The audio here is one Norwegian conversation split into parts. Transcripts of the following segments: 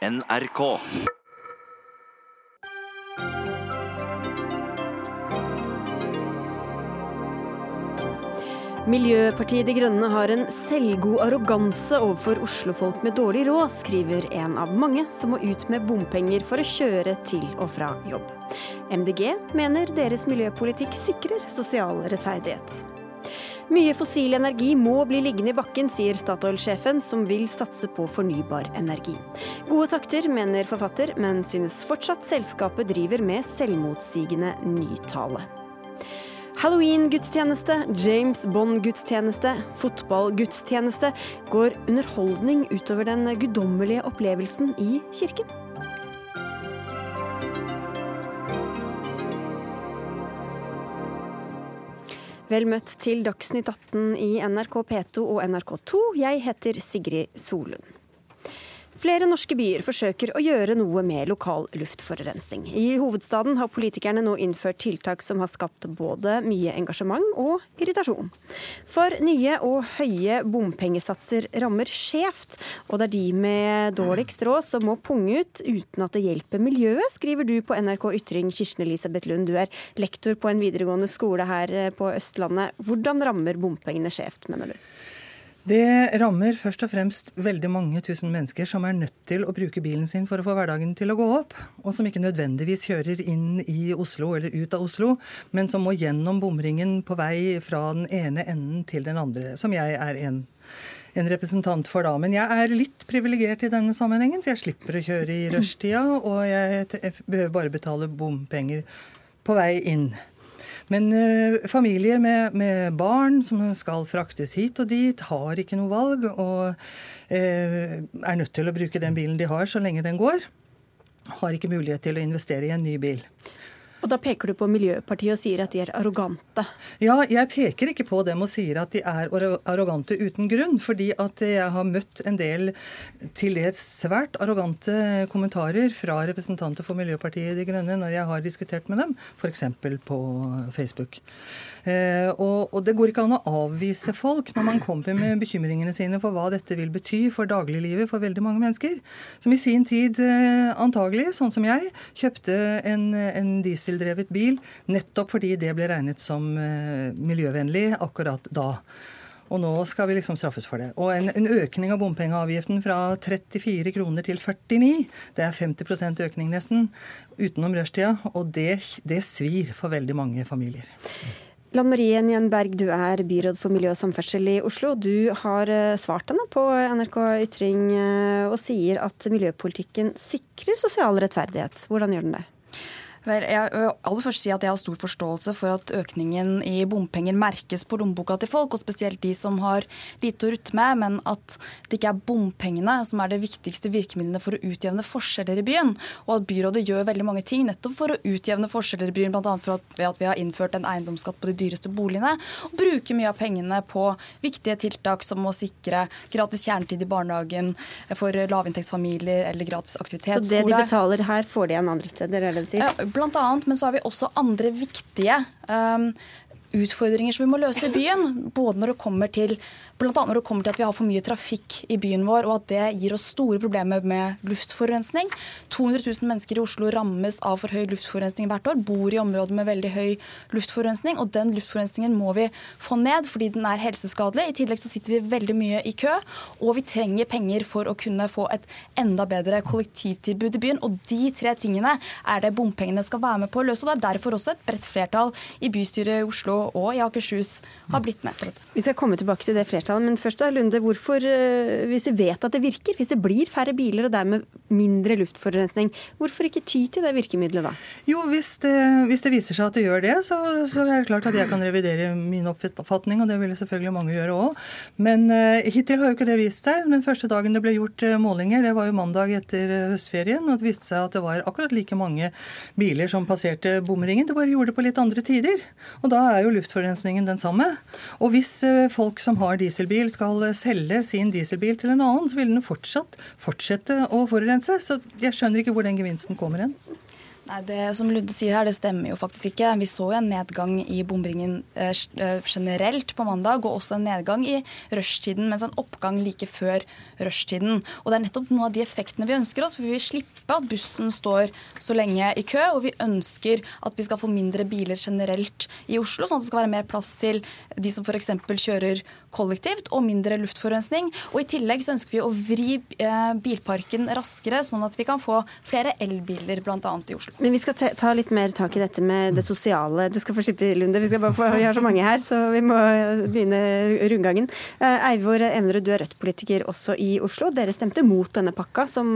NRK. Miljøpartiet De Grønne har en selvgod arroganse overfor Oslo-folk med dårlig råd, skriver en av mange som må ut med bompenger for å kjøre til og fra jobb. MDG mener deres miljøpolitikk sikrer sosial rettferdighet. Mye fossil energi må bli liggende i bakken, sier Statoil-sjefen, som vil satse på fornybar energi. Gode takter, mener forfatter, men synes fortsatt selskapet driver med selvmotsigende nytale. Halloween-gudstjeneste, James Bond-gudstjeneste, fotball-gudstjeneste. Går underholdning utover den guddommelige opplevelsen i kirken? Vel møtt til Dagsnytt 18 i NRK P2 og NRK2. Jeg heter Sigrid Solund. Flere norske byer forsøker å gjøre noe med lokal luftforurensning. I hovedstaden har politikerne nå innført tiltak som har skapt både mye engasjement og irritasjon. For nye og høye bompengesatser rammer skjevt, og det er de med dårligst råd som må punge ut uten at det hjelper miljøet, skriver du på NRK Ytring, Kirsten Elisabeth Lund. Du er lektor på en videregående skole her på Østlandet. Hvordan rammer bompengene skjevt, mener du? Det rammer først og fremst veldig mange tusen mennesker som er nødt til å bruke bilen sin for å få hverdagen til å gå opp, og som ikke nødvendigvis kjører inn i Oslo eller ut av Oslo, men som må gjennom bomringen på vei fra den ene enden til den andre, som jeg er en en representant for da. Men jeg er litt privilegert i denne sammenhengen, for jeg slipper å kjøre i rushtida, og jeg behøver bare betale bompenger på vei inn. Men uh, familier med, med, barn som skal fraktes hit og dit, har ikke noe valg og uh, er nødt til å bruke den bilen de har, så lenge den går. Har ikke mulighet til å investere i en ny bil. Og da peker du på Miljøpartiet og sier at de er arrogante? Ja, jeg peker ikke på dem og sier at de er arrogante uten grunn. Fordi at jeg har møtt en del til dels svært arrogante kommentarer fra representanter for Miljøpartiet De Grønne når jeg har diskutert med dem, f.eks. på Facebook. Eh, og, og, det går ikke an å avvise folk når man kommer med bekymringene sine for hva dette vil bety for dagliglivet for veldig mange mennesker. Som i sin tid eh, antagelig, sånn som jeg, kjøpte en, en dieseldrevet bil nettopp fordi det ble regnet som eh, miljøvennlig akkurat da. Og nå skal vi liksom straffes for det. Og en, en økning av bompengeavgiften fra 34 kroner til 49, det er 50% økning nesten, utenom rushtida. Og det, det svir for veldig mange familier. Lan Marie Nyen Berg, du er byråd for miljø og samferdsel i Oslo. Du har eh, svart henne på NRK Ytring eh, og sier at miljøpolitikken sikrer sosial rettferdighet. Hvordan gjør den det? Vel, jeg vil aller først si at jeg har stor forståelse for at økningen i bompenger merkes på lommeboka til folk, og spesielt de som har lite å rutte med, men at det ikke er bompengene som er det viktigste virkemidlene for å utjevne forskjeller i byen. Og at byrådet gjør veldig mange ting nettopp for å utjevne forskjeller i byen, bl.a. ved at vi har innført en eiendomsskatt på de dyreste boligene, og bruker mye av pengene på viktige tiltak som å sikre gratis kjernetid i barnehagen for lavinntektsfamilier eller gratis aktivitetsskole. Så det de betaler her, får de igjen andre steder, er det du sier? Ja, blant annet, men så har vi også andre viktige um, utfordringer som vi må løse i byen. Både når det kommer til Bl.a. når det kommer til at vi har for mye trafikk i byen vår, og at det gir oss store problemer med luftforurensning. 200 000 mennesker i Oslo rammes av for høy luftforurensning hvert år, bor i områder med veldig høy luftforurensning, og den luftforurensningen må vi få ned fordi den er helseskadelig. I tillegg så sitter vi veldig mye i kø, og vi trenger penger for å kunne få et enda bedre kollektivtilbud i byen. Og de tre tingene er det bompengene skal være med på å løse. og Det er derfor også et bredt flertall i bystyret i Oslo og i Akershus har blitt med på dette. Vi skal komme tilbake til det flertallet flertallet. Men først da, Lunde, hvorfor, eh, hvis vi vet at det virker, hvis det blir færre biler og dermed mindre luftforurensning, hvorfor ikke ty til det virkemidlet da? Jo, hvis det, hvis det viser seg at det gjør det, så, så, er det klart at jeg kan revidere min oppfatning, og det ville selvfølgelig mange gjøre òg. Men uh, hittil har jo ikke det vist seg. Den første dagen det ble gjort uh, målinger, det var jo mandag etter høstferien, og det viste seg at det var akkurat like mange biler som passerte bomringen. Det bare gjorde det på litt andre tider. Og da er jo luftforurensningen den samme. Og hvis folk som har diesel dieselbil skal selge sin dieselbil til en annen, så vil den fortsatt fortsette å forurense. Så jeg skjønner ikke hvor den gevinsten kommer hen. Nei, Det som Lunde sier her, det stemmer jo faktisk ikke. Vi så jo en nedgang i bomringen eh, eh, generelt på mandag, og også en nedgang i rushtiden, mens en oppgang like før rushtiden. Og Det er nettopp noen av de effektene vi ønsker oss. for Vi vil slippe at bussen står så lenge i kø, og vi ønsker at vi skal få mindre biler generelt i Oslo, sånn at det skal være mer plass til de som f.eks. kjører kollektivt, og mindre luftforurensning. Og I tillegg så ønsker vi å vri eh, bilparken raskere, sånn at vi kan få flere elbiler bl.a. i Oslo. Men vi skal ta litt mer tak i dette med det sosiale. Du skal få slippe, Lunde. Vi, få, vi, har så mange her, så vi må begynne rundgangen. Eh, Eivor Evnerud, du er Rødt-politiker også i Oslo. Dere stemte mot denne pakka, som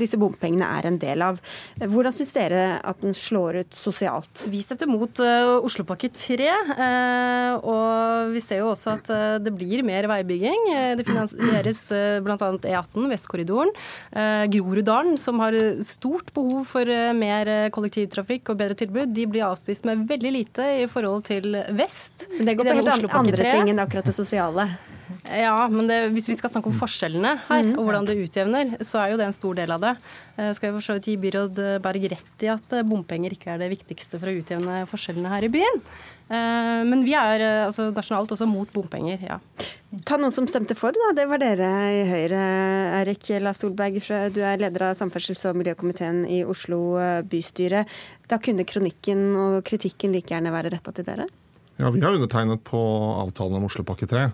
disse bompengene er en del av. Hvordan syns dere at den slår ut sosialt? Vi stemte mot uh, Oslopakke 3, uh, og vi ser jo også at det blir mer veibygging. Eh, det finansieres eh, bl.a. E18, Vestkorridoren. Eh, Groruddalen, som har stort behov for mer kollektivtrafikk og bedre tilbud, de blir avspist med veldig lite i forhold til vest. Men Det går på helt andre ting enn akkurat det sosiale. Ja, men det, hvis vi skal snakke om forskjellene her, mm. og hvordan det utjevner, så er jo det en stor del av det. Skal jeg for så vidt gi byråd Berg rett i at bompenger ikke er det viktigste for å utjevne forskjellene her i byen. Eh, men vi er eh, altså, nasjonalt også mot bompenger, ja. Ta noen som stemte for, da. Det var dere i Høyre. Erik La Solberg, du er leder av samferdsels- og miljøkomiteen i Oslo eh, bystyre. Da kunne kronikken og kritikken like gjerne være retta til dere? Ja, Vi har undertegnet på avtalen om Oslopakke 3,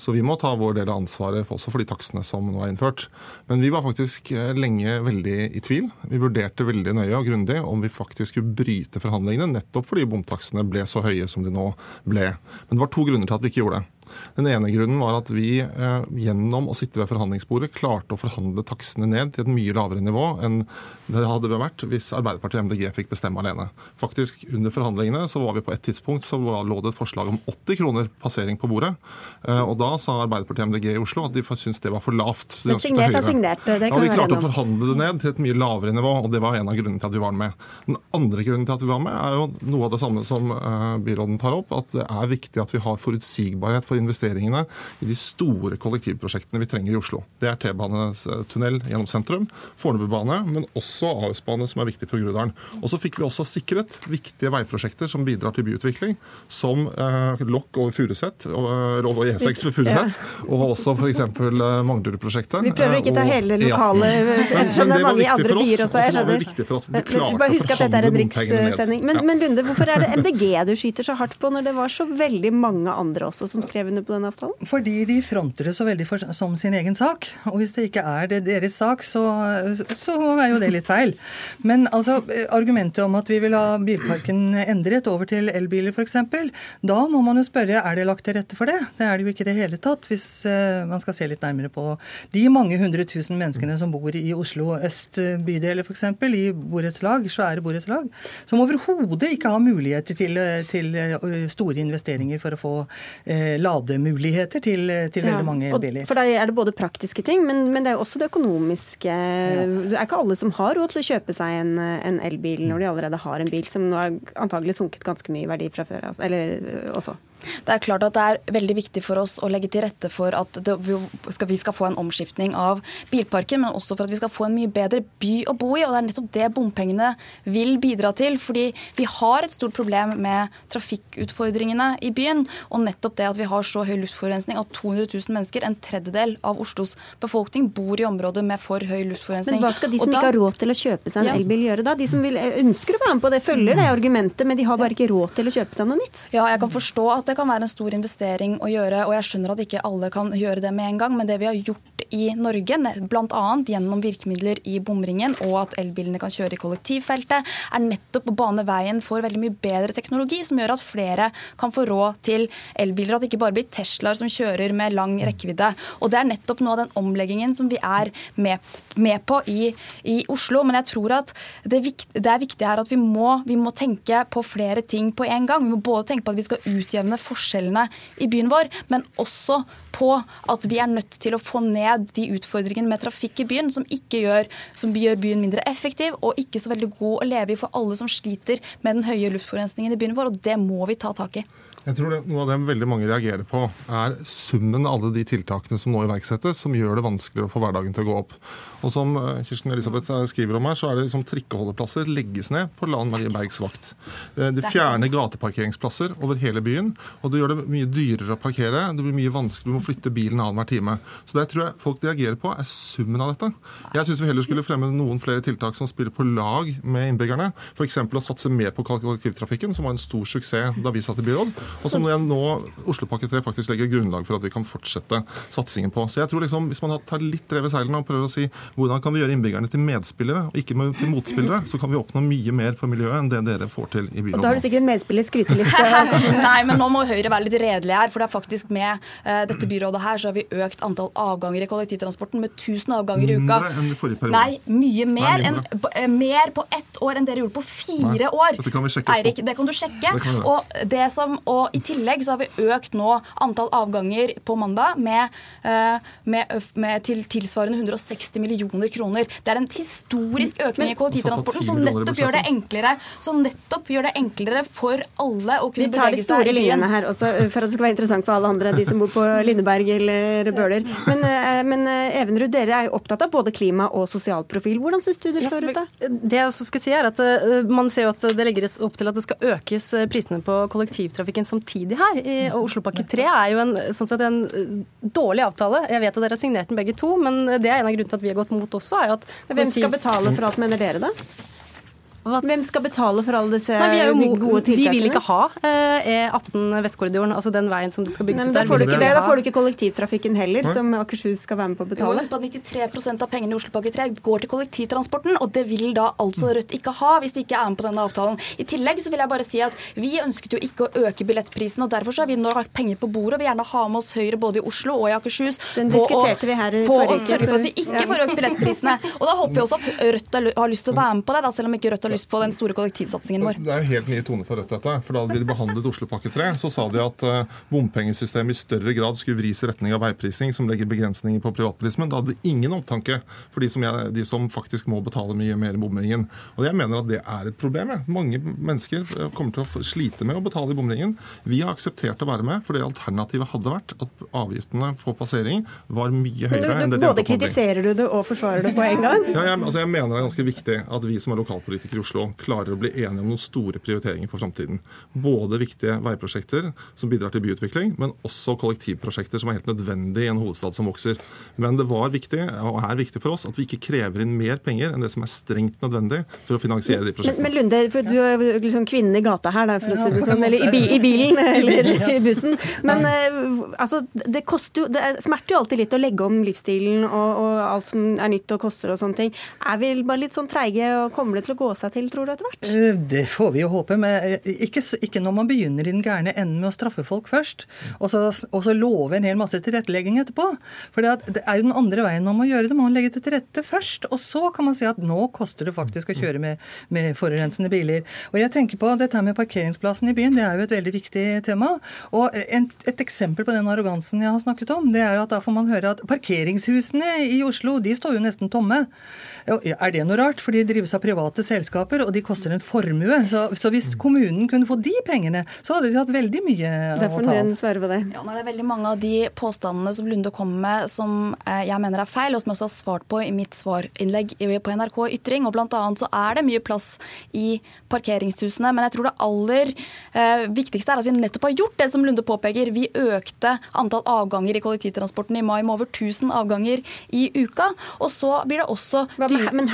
så vi må ta vår del av ansvaret også for de takstene som nå er innført. Men vi var faktisk eh, lenge veldig i tvil. Vi vurderte veldig nøye og grundig om vi faktisk skulle bryte forhandlingene, nettopp fordi bomtakstene ble så høye som de nå ble. Men det var to grunner til at vi ikke gjorde det. Den ene grunnen var at vi eh, gjennom å sitte ved forhandlingsbordet klarte å forhandle takstene ned til et mye lavere nivå enn det hadde vært hvis Arbeiderpartiet og MDG fikk bestemme alene. Faktisk Under forhandlingene så var vi på et tidspunkt så lå det et forslag om 80 kroner passering på bordet. Eh, og Da sa Arbeiderpartiet og MDG i Oslo at de syntes det var for lavt. Men signert er signert. Det kan ja, Vi klarte å forhandle det ned til et mye lavere nivå, og det var en av grunnene til at vi var med. Den andre grunnen til at vi var med, er jo noe av det samme som uh, byråden tar opp, at det er viktig at vi har forutsigbarhet for investeringene i de store kollektivprosjektene vi trenger i Oslo. Det er T-banetunnel gjennom sentrum, Fornebubane, men også Ahusbane, som er viktig for Groruddalen. Og så fikk vi også sikret viktige veiprosjekter som bidrar til byutvikling, som eh, Lokk over Furuset, og, og E6 ved Furuset, og også f.eks. Eh, Manglerudprosjektet. Vi prøver ikke å ta eh, hele lokale ja. Ettersom det er mange andre byer også. Jeg skjønner. Bare husk at dette er en rikssending. Men, men Lunde, hvorfor er det MDG du skyter så hardt på, når det var så veldig mange andre også som skrev under på denne avtalen? Fordi de fronter det så veldig for, som sin egen sak. Og hvis det ikke er det deres sak, så, så er jo det litt feil. Men altså, argumentet om at vi vil ha bilparken endret over til elbiler f.eks., da må man jo spørre er det lagt til rette for det. Det er det jo ikke i det hele tatt, hvis uh, man skal se litt nærmere på de mange hundre tusen menneskene som bor i Oslo øst bydeler f.eks., i borettslag, svære borettslag, som overhodet ikke har muligheter til, til store investeringer for å få eh, lademuligheter til, til ja, veldig mange elbiler. For da er det både praktiske ting, men, men det er jo også det økonomiske. Ja. Det er ikke alle som har råd til å kjøpe seg en, en elbil når de allerede har en bil som nå har antagelig sunket ganske mye i verdi fra før. Eller også. Det er klart at det er veldig viktig for oss å legge til rette for at det, vi, skal, få en omskiftning av bilparken, men også for at vi skal få en mye bedre by å bo i. og Det er nettopp det bompengene vil bidra til. fordi vi har et stort problem med trafikkutfordringene i byen. Og nettopp det at vi har så høy luftforurensning at 200 000 mennesker, en tredjedel av Oslos befolkning, bor i områder med for høy luftforurensning. Men hva skal de som da, ikke har råd til å kjøpe seg en ja. elbil gjøre da? De som vil, ønsker å være med på det, følger det argumentet, men de har bare ikke råd til å kjøpe seg noe nytt? Ja, jeg kan forstå at det kan være en stor investering å gjøre, og jeg skjønner at ikke alle kan gjøre det med en gang, men det vi har gjort i Norge, bl.a. gjennom virkemidler i bomringen og at elbilene kan kjøre i kollektivfeltet, er nettopp å bane veien for veldig mye bedre teknologi, som gjør at flere kan få råd til elbiler. At det ikke bare blir Teslaer som kjører med lang rekkevidde. Og Det er nettopp noe av den omleggingen som vi er med, med på i, i, Oslo. Men jeg tror at det, det er viktig her at vi må, vi må tenke på flere ting på en gang. Vi må både tenke på at vi skal utjevne forskjeller forskjellene i byen vår, men også på at vi er nødt til å få ned de utfordringene med trafikk i byen som ikke gjør, som gjør byen mindre effektiv og ikke så veldig god å leve i for alle som sliter med den høye luftforurensningen i byen vår. og Det må vi ta tak i. Jeg tror det, Noe av det veldig mange reagerer på, er summen av alle de tiltakene som nå iverksettes, som gjør det vanskeligere å få hverdagen til å gå opp. Og som eh, Kirsten Elisabeth eh, skriver om her, så er det liksom trikkeholdeplasser legges ned på Lan Marie Bergs vakt. Eh, De fjerner gateparkeringsplasser over hele byen, og det gjør det mye dyrere å parkere. Det blir mye vanskelig, du må flytte bilen annenhver time. Så det tror jeg folk reagerer på, er summen av dette. Jeg syns vi heller skulle fremme noen flere tiltak som spiller på lag med innbyggerne. F.eks. å satse mer på kollektivtrafikken, som var en stor suksess da vi satt i byråd, og som jeg nå Oslopakke 3 faktisk legger grunnlag for at vi kan fortsette satsingen på. Så jeg tror liksom, Hvis man tar litt rev i seilene og prøver å si hvordan kan vi gjøre innbyggerne til medspillere og ikke til motspillere, så kan vi oppnå mye mer for miljøet enn det dere får til i byrådet. Og da har du sikkert en medspiller skryteliste. Nei, men nå må Høyre være litt redelig her. For det er faktisk med uh, dette byrådet her så har vi økt antall avganger i kollektivtransporten med 1000 avganger i uka. Mindre enn i forrige periode. Nei, mye mer, Nei, enn, mindre. mer på ett år enn dere gjorde på fire Nei, år. dette kan vi sjekke Eirik, det kan du sjekke. Det kan og, det som, og i tillegg så har vi økt nå antall avganger på mandag med, uh, med, med til tilsvarende 160 millioner kroner. Det er en historisk økning i kollektivtransporten som 10 millioner i nettopp gjør det enklere som nettopp gjør det enklere for alle å kunne tar de bevege seg tar de store linjene her også, uh, for at det skal være interessant for alle andre, de som bor på Lindeberg eller Bøler. Men, uh, men uh, Evenrud, dere er jo opptatt av både klima og sosial profil. Hvordan syns du det slår ut, da? Det jeg også skal si er at eh, Man ser jo at det legges opp til at det skal økes eh, prisene på kollektivtrafikken samtidig her. I, og Oslopakke 3 er jo en, sånn sett en eh, dårlig avtale. Jeg vet at dere har signert den begge to, men det er en av grunnene til at vi har gått mot også. er jo at Hvem skal betale for alt, mener dere, da? Hvem skal betale for alle disse Nei, er gode vi vil ikke ha eh, E18 Vestkorridoren, altså den veien som det skal bygges ut der. da får du ikke det. Da får du ikke kollektivtrafikken heller, som Akershus skal være med på å betale. Jo, på at 93% av pengene i Oslopakke 3 går til kollektivtransporten, og det vil da altså Rødt ikke ha hvis de ikke er med på denne avtalen. I tillegg så vil jeg bare si at vi ønsket jo ikke å øke billettprisen, og derfor så har vi nå lagt penger på bordet og vil gjerne ha med oss Høyre både i Oslo og i Akershus Den på å- vi her i på forrige å sørge for at vi ikke ja. får økt billettprisene. Og da håper vi også at Rødt har har lyst til å være med på det, da, selv om ikke Rødt har lyst på den store kollektivsatsingen vår. Det er jo helt nye toner for Rødt, dette. For Da de behandlet Oslopakke 3, så sa de at eh, bompengesystemet i større grad skulle vris i retning av veiprising, som legger begrensninger på privatbilismen. Da hadde de ingen omtanke for de som, jeg, de som faktisk må betale mye mer i bomringen. Og jeg mener at det er et problem. Jeg. Mange mennesker eh, kommer til å slite med å betale i bomringen. Vi har akseptert å være med, for det alternativet hadde vært at avgiftene på passering var mye høyere enn du, det du, de både på opp Både kritiserer du det og forsvarer det på en gang. Ja, jeg, altså jeg mener det er ganske viktig at vi som er lokalpolitikere Oslo klarer å bli enige om noen store prioriteringer for framtiden. Både viktige veiprosjekter som bidrar til byutvikling, men også kollektivprosjekter som er helt nødvendig i en hovedstad som vokser. Men det var viktig, og er viktig for oss, at vi ikke krever inn mer penger enn det som er strengt nødvendig for å finansiere de prosjektene. men Lunde, for du er jo liksom kvinnen i gata her, da, for å si det sånn. Eller i, bi, i bilen, eller i bussen. Men eh, altså, det koster jo Det er- smerter jo alltid litt å legge om livsstilen og, og alt som er nytt og koster og sånne ting. Er vi bare litt sånn treige, og kommer det til å gå seg til, tror du, etter hvert? Eh, Det får vi jo håpe, men eh, ikke, ikke når man begynner i den gærne enden med å straffe folk først, og så, og så love en hel masse tilrettelegging etterpå. For det, er jo den andre veien man må gjøre det. Man må legge det til rette først, og så kan man si at nå koster det faktisk å kjøre med, med forurensende biler. Og jeg tenker på dette med parkeringsplassen i byen, det er jo et veldig viktig tema. Og en, et eksempel på den arrogansen jeg har snakket om, det er at da får man høre at parkeringshusene i Oslo, de står jo nesten tomme. Er det noe rart? For de drives av private selskaper, og de koster en formue. Så, så hvis kommunen kunne få de pengene, så hadde de hatt veldig mye Derfor å ta Lund av. svare på det. Ja, nå er det veldig mange av de påstandene som Lunde kommer med som eh, jeg mener er feil, og som jeg også har svart på i mitt svarinnlegg på NRK Ytring. og annet så er det mye plass i parkeringshusene. Men jeg tror det aller eh, viktigste er at vi nettopp har gjort det som Lunde påpeker. Vi økte antall avganger i kollektivtransporten i mai med over 1000 avganger i uka. Og så blir det også Hva Men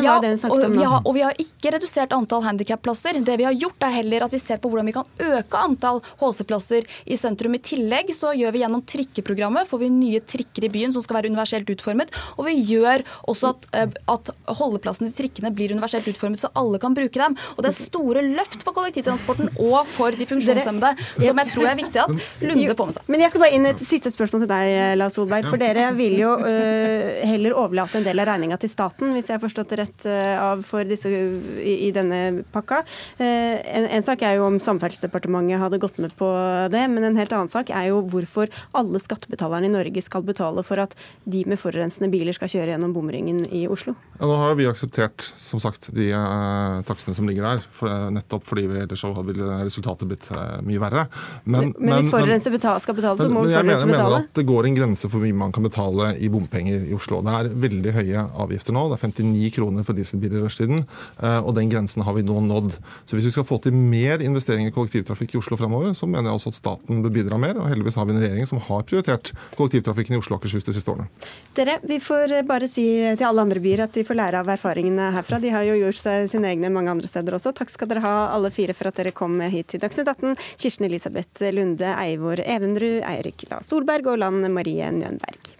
men ja, var jo det hun snakket om nå. Har, og vi har ikke redusert antall handikapplasser. Det vi har gjort, er heller at vi ser på hvordan vi kan øke antall HC-plasser i sentrum. I tillegg så gjør vi gjennom trikkeprogrammet får vi nye trikker i byen som skal være universelt utformet. Og vi gjør også at, eh, at holdeplassene til trikkene blir universelt utformet, så alle kan bruke dem. Og det er store løft for kollektivtransporten og for de funksjonshemmede, som jeg tror er viktig at Lunde får med seg. Men jeg skal bare inn et siste spørsmål til deg, Lars Solberg. For dere vil jo øh, heller overlate en del av regninga til staten, hvis jeg har forstått det rett av for disse i, i denne pakka. Eh, en, en, sak er jo om Samferdselsdepartementet hadde gått med på det, men en helt annen sak er jo hvorfor alle skattebetalerne i Norge skal betale for at de med forurensende biler skal kjøre gjennom bomringen i Oslo. Ja, nå har vi akseptert som sagt, de eh, takstene som ligger der, for, nettopp fordi vi ellers så ville resultatet blitt eh, mye verre. Men, men, men hvis forurenser skal betale, så må forurenser betale? Jeg mener at det går en grense for hvor mye man kan betale i bompenger i Oslo. Det er veldig høye avgifter nå. Det er 59 kroner for dieselbiler i rushtiden. Eh, og den grensen har vi nå nådd. Så hvis vi skal få til mer investeringer i kollektivtrafikk i Oslo fremover, så mener jeg også at staten bør bidra mer. Og heldigvis har vi en regjering som har prioritert kollektivtrafikken i Oslo og Akershus de siste årene. Dere, vi får bare si til alle andre byer at de får lære av erfaringene herfra. De har jo gjort seg sine egne mange andre steder også. Takk skal dere ha alle fire for at dere kom hit til Dagsnytt 18. Kirsten Elisabeth Lunde, Eivor Evenrud, Eirik La Solberg og Land Marie Nønberg.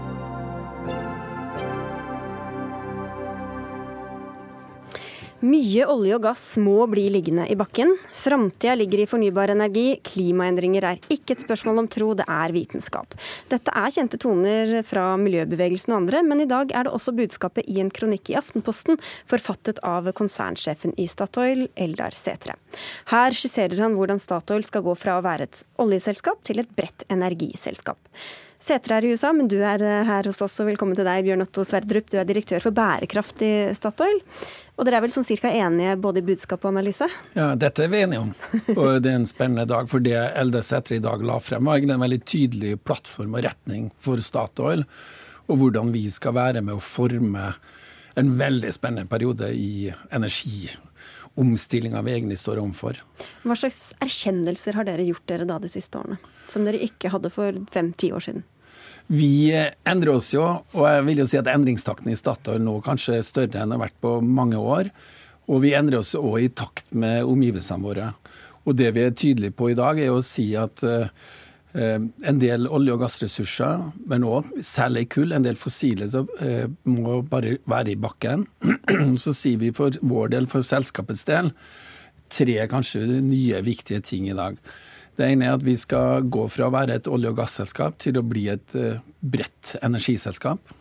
Mye olje og gass må bli liggende i bakken. Framtida ligger i fornybar energi. Klimaendringer er ikke et spørsmål om tro, det er vitenskap. Dette er kjente toner fra miljøbevegelsen og andre, men i dag er det også budskapet i en kronikk i Aftenposten, forfattet av konsernsjefen i Statoil, Eldar Setre. Her skisserer han hvordan Statoil skal gå fra å være et oljeselskap til et bredt energiselskap. Sætre er i USA, men du er her hos oss, og velkommen til deg, Bjørn Otto Sverdrup. Du er direktør for bærekraft i Statoil. Og dere er vel sånn cirka enige både i budskap og analyse? Ja, dette er vi enige om. Og det er en spennende dag. For det Elde Sætre i dag la frem, var egentlig en veldig tydelig plattform og retning for Statoil. Og hvordan vi skal være med å forme en veldig spennende periode i energiomstillinga vi egentlig står overfor. Hva slags erkjennelser har dere gjort dere da de siste årene, som dere ikke hadde for fem-ti år siden? Vi endrer oss jo, og jeg vil jo si at endringstakten i Statoil nå kanskje er større enn det har vært på mange år. Og vi endrer oss òg i takt med omgivelsene våre. Og det vi er tydelige på i dag, er å si at uh, en del olje- og gassressurser, men òg særlig kull, en del fossile, så, uh, må bare være i bakken. så sier vi for vår del, for selskapets del, tre kanskje nye viktige ting i dag. Det ene er at vi skal gå fra å være et olje- og gasselskap til å bli et eh, bredt energiselskap.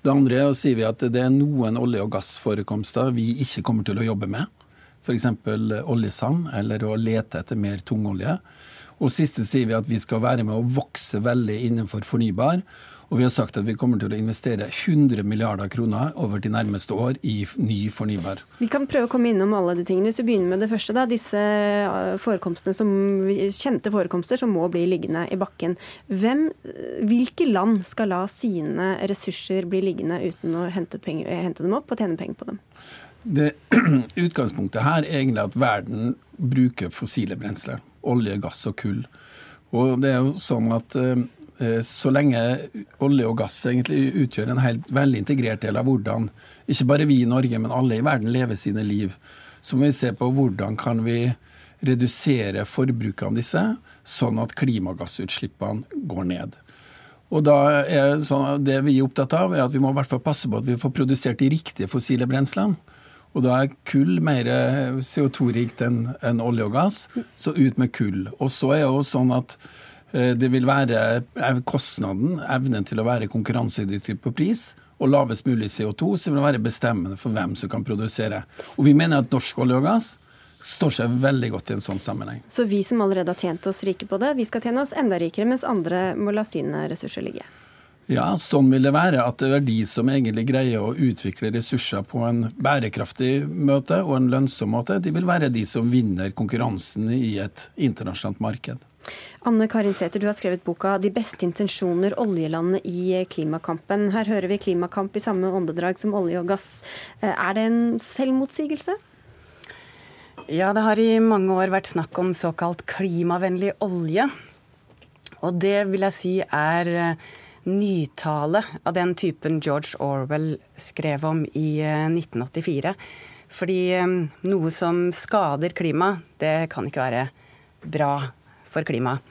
Det andre er å si at det er noen olje- og gassforekomster vi ikke kommer til å jobbe med. F.eks. oljesand, eller å lete etter mer tungolje. Og siste sier vi at vi skal være med å vokse veldig innenfor fornybar. Og vi har sagt at vi kommer til å investere 100 milliarder kroner over de nærmeste år i ny fornybar. Vi kan prøve å komme innom alle de tingene. Hvis vi begynner med det første, da. Disse uh, forekomstene som, kjente forekomster som må bli liggende i bakken. Hvem, hvilke land skal la sine ressurser bli liggende uten å hente, penger, hente dem opp og tjene penger på dem? Det, utgangspunktet her er egentlig at verden bruker fossile brensler. Olje, gass og kull. Og det er jo sånn at Eh, så lenge olje og gass egentlig utgjør en helt veldig integrert del av hvordan ikke bare vi i Norge, men alle i verden lever sine liv, så må vi se på hvordan kan vi redusere forbruket av disse, sånn at klimagassutslippene går ned. Og da er sånn, Det vi er opptatt av, er at vi må i hvert fall passe på at vi får produsert de riktige fossile brenslene. Og da er kull mer CO2-rikt enn en olje og gass, så ut med kull. Og så er det jo sånn at Eh, det vil være kostnaden, evnen til å være konkurransedyktig på pris, og lavest mulig CO2, som vil være bestemmende for hvem som kan produsere. Og vi mener at norsk olje og gass står seg veldig godt i en sånn sammenheng. Så vi som allerede har tjent oss rike på det, vi skal tjene oss enda rikere, mens andre må la sine ressurser ligge? Ja, sånn vil det være. At det er de som egentlig greier å utvikle ressurser på en bærekraftig måte og en lønnsom måte, de vil være de som vinner konkurransen i et internasjonalt marked. Anne Karin Sæther, du har skrevet boka 'De beste intensjoner oljelandet i klimakampen'. Her hører vi klimakamp i samme åndedrag som olje og gass. Eh, er det en selvmotsigelse? Ja, det har i mange år vært snakk om såkalt klimavennlig olje. Og det vil jeg si er eh, nytale av den typen George Orwell skrev om i 1984. Eh, Fordi noe som skader klimaet, det kan ikke være bra for klimaet.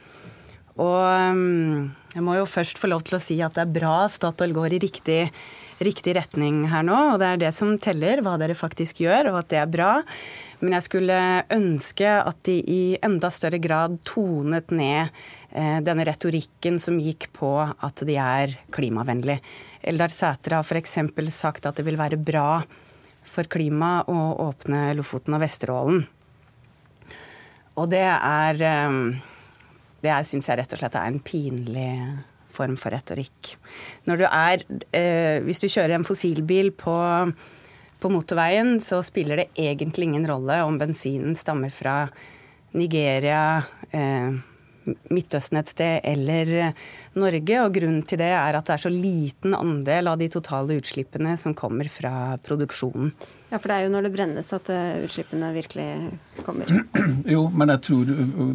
Og um, jeg må jo først få lov til å si at det er bra Statoil går i riktig, riktig retning her nå. Og det er det som teller, hva dere faktisk gjør, og at det er bra. Men jeg skulle ønske at de i enda større grad tonet ned eh, denne retorikken som gikk på at de er klimavennlige. Eldar Sætre har f.eks. sagt at det vil være bra for klimaet å åpne Lofoten og Vesterålen. Og det er eh, Det syns jeg rett og slett er en pinlig form for retorikk. Når du er eh, Hvis du kjører en fossilbil på på motorveien, så spiller det egentlig ingen rolle om bensinen stammer fra Nigeria, eh, Midtøsten et sted eller Norge. Og grunnen til det er at det er så liten andel av de totale utslippene som kommer fra produksjonen. Ja, for det er jo når det brennes at eh, utslippene virkelig kommer. Jo, men jeg tror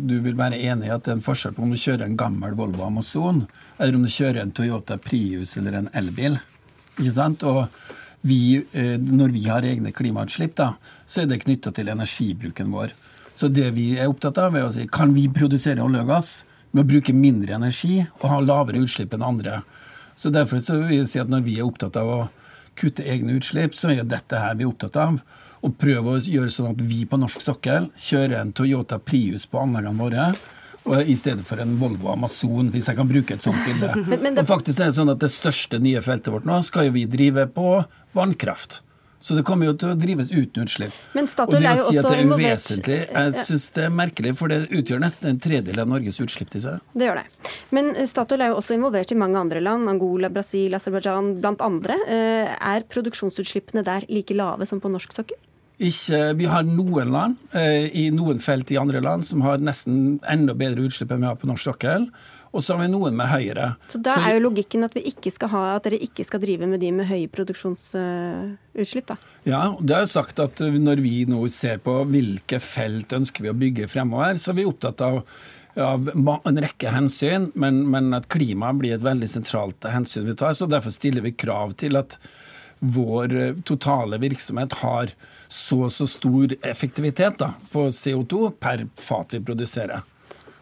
du vil være enig i at det er en forskjell på om du kjører en gammel Volvo Amazon, eller om du kjører en Toyota Prius eller en elbil. Ikke sant? Og vi, eh, når vi har egne klimautslipp, da, så er det knytta til energibruken vår. Så det vi er opptatt av, er å si kan vi produsere olje og gass med å bruke mindre energi og ha lavere utslipp enn andre. Så Derfor så vil jeg si at når vi er opptatt av å kutte egne utslipp, så er dette her vi er opptatt av. Og prøve å gjøre sånn at vi på norsk sokkel kjører en Toyota Prius på anleggene våre. Og I stedet for en Volvo Amazon, hvis jeg kan bruke et sånt bilde. Men, men det... Og faktisk er Det sånn at det største nye feltet vårt nå skal jo vi drive på vannkraft. Så det kommer jo til å drives uten utslipp. Men Statoil er jo si at det er uvesentlig, jeg syns det er merkelig, for det utgjør nesten en tredel av Norges utslipp. til seg. Det gjør det. Men Statoil er jo også involvert i mange andre land, Angola, Brasil, Aserbajdsjan blant andre. Eh, er produksjonsutslippene der like lave som på norsk sokkel? Ikke, vi har noen land, eh, i noen felt i andre land, som har nesten enda bedre utslipp enn vi har på norsk sokkel og så har vi noen med høyere. Så da så, er jo logikken at, ha, at dere ikke skal drive med de med høye produksjonsutslipp, da? Ja, det er sagt at når vi nå ser på hvilke felt ønsker vi å bygge fremover, så er vi opptatt av av en rekke hensyn, men, men at klima blir et veldig sentralt hensyn vi tar. så Derfor stiller vi krav til at vår totale virksomhet har så så stor effektivitet da, på CO2 per fat vi produserer.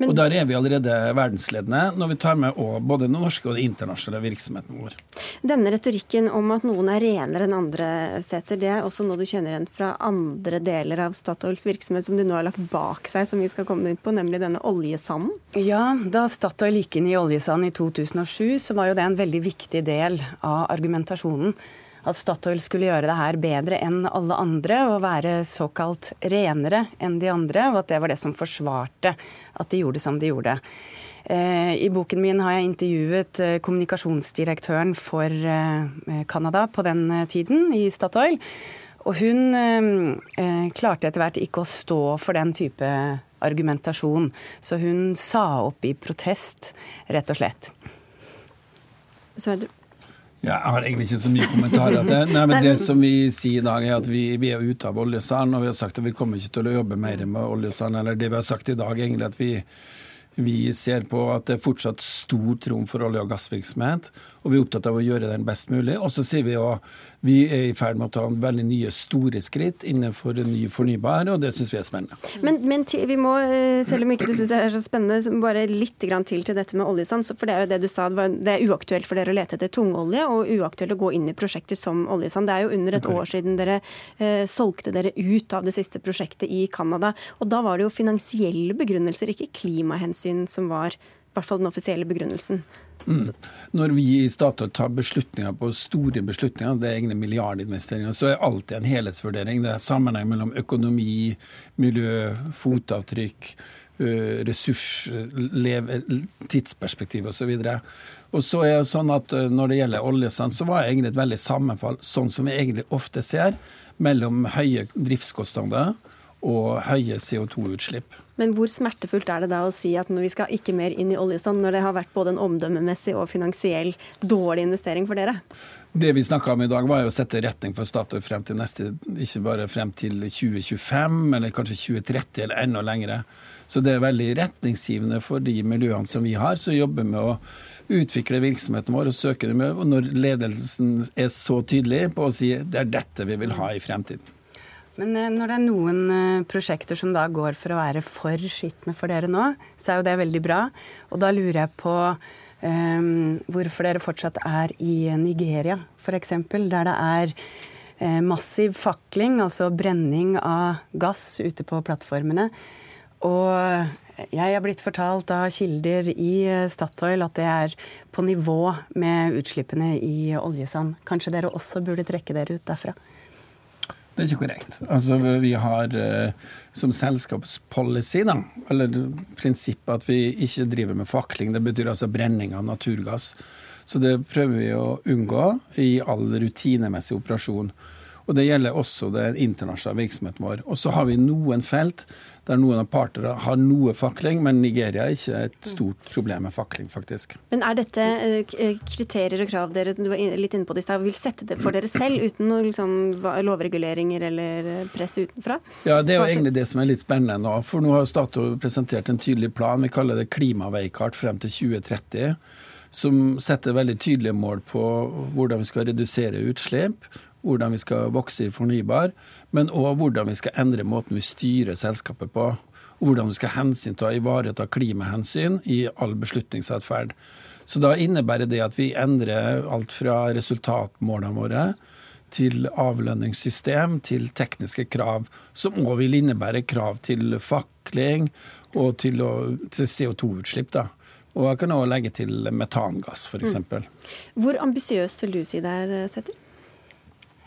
Men, og Der er vi allerede verdensledende når vi tar med både den norske og den internasjonale virksomheten vår. Denne retorikken om at noen er renere enn andre, seter, det er også noe du kjenner igjen fra andre deler av Statoils virksomhet som de nå har lagt bak seg, som vi skal komme inn på, nemlig denne oljesanden? Ja, da Statoil gikk inn i oljesand i 2007, så var jo det en veldig viktig del av argumentasjonen at Statoil skulle gjøre det her bedre enn alle andre og være såkalt renere enn de andre, og at det var det som forsvarte at de gjorde som de gjorde. Eh, I boken min har jeg intervjuet eh, kommunikasjonsdirektøren for eh, Canada på den tiden, i Statoil. Og hun klarte etter hvert ikke å stå for den type argumentasjon, så hun sa opp i protest, rett og slett. Sverdrup. Ja, jeg har egentlig ikke så mye kommentarer til det. Nei, men Det som vi sier i dag, er at vi, vi er ute av oljesand, og vi har sagt at vi kommer ikke til å jobbe mer med oljesand. Eller det vi har sagt i dag, egentlig at vi vi ser på at det er fortsatt stort rom for olje- og gassvirksomhet, og vi er opptatt av å gjøre den best mulig. Og så sier vi at vi er i ferd med å ta veldig nye, store skritt innenfor ny fornybar, og det syns vi er spennende. Men, men vi må, eh, selv om ikke du syns det er så spennende, bare litt til til dette med oljesand. For det er jo det du sa, det er uaktuelt for dere å lete etter tungolje, og uaktuelt å gå inn i prosjekter som oljesand. Det er jo under et okay. år siden dere eh, solgte dere ut av det siste prosjektet i Canada. Og da var det jo finansielle begrunnelser, ikke klimahensyn som var i hvert fall den offisielle begrunnelsen. Mm. Når vi i Statoil tar beslutninger på store beslutninger, det er egne milliardinvesteringer, så er alltid en helhetsvurdering. Det er sammenheng mellom økonomi, miljø, fotavtrykk, ressurs, tidsperspektiv osv. Og så er det sånn at Når det gjelder oljesand, så var det egentlig et veldig sammenfall, sånn som vi egentlig ofte ser, mellom høye driftskostnader og høye CO2-utslipp. Men hvor smertefullt er det da å si at vi skal ikke mer inn i oljesand, når det har vært både en omdømmemessig og finansiell dårlig investering for dere? Det vi snakka om i dag, var jo å sette retning for Statoil frem til neste, ikke bare frem til 2025, eller kanskje 2030 eller enda lengre. Så det er veldig retningsgivende for de miljøene som vi har, som jobber med å utvikle virksomheten vår og søke dem. Og når ledelsen er så tydelig på å si det er dette vi vil ha i fremtiden. Men eh, når det er noen eh, prosjekter som da går for å være for skitne for dere nå, så er jo det veldig bra. Og da lurer jeg på um, hvorfor dere fortsatt er i Nigeria, f.eks., der det er massiv fakling, altså brenning av gass ute på plattformene. Og jeg er blitt fortalt av kilder i Statoil at det er på nivå med utslippene i oljesand. Kanskje dere også burde trekke dere ut derfra? Det er ikke korrekt. Altså, vi har uh, som selskapspolicy, da, eller prinsippet at vi ikke driver med fakling. Det betyr altså brenning av naturgass. Så det prøver vi å unngå i all rutinemessig operasjon. Og Det gjelder også den internasjonale virksomheten vår. Og så har vi noen felt der noen av partene har noe fakling, men Nigeria er ikke et stort problem med fakling, faktisk. Men er dette eh, kriterier og krav dere du var litt inne på det vil sette det for dere selv, uten noen liksom, lovreguleringer eller eh, press utenfra? Ja, det er jo egentlig det som er litt spennende nå. For nå har Statoil presentert en tydelig plan, vi kaller det klimaveikart frem til 2030 som setter veldig tydelige mål på hvordan vi skal redusere utslipp, hvordan vi skal vokse i fornybar, men òg hvordan vi skal endre måten vi styrer selskapet på. Og hvordan vi skal hensynta og ivareta klimahensyn i all beslutningsatferd. Så da innebærer det at vi endrer alt fra resultatmålene våre til avlønningssystem, til tekniske krav, som òg vil innebære krav til fakling og til, til CO2-utslipp. da. Og jeg kan òg legge til metangass, f.eks. Mm. Hvor ambisiøst vil du si det er, Sæther?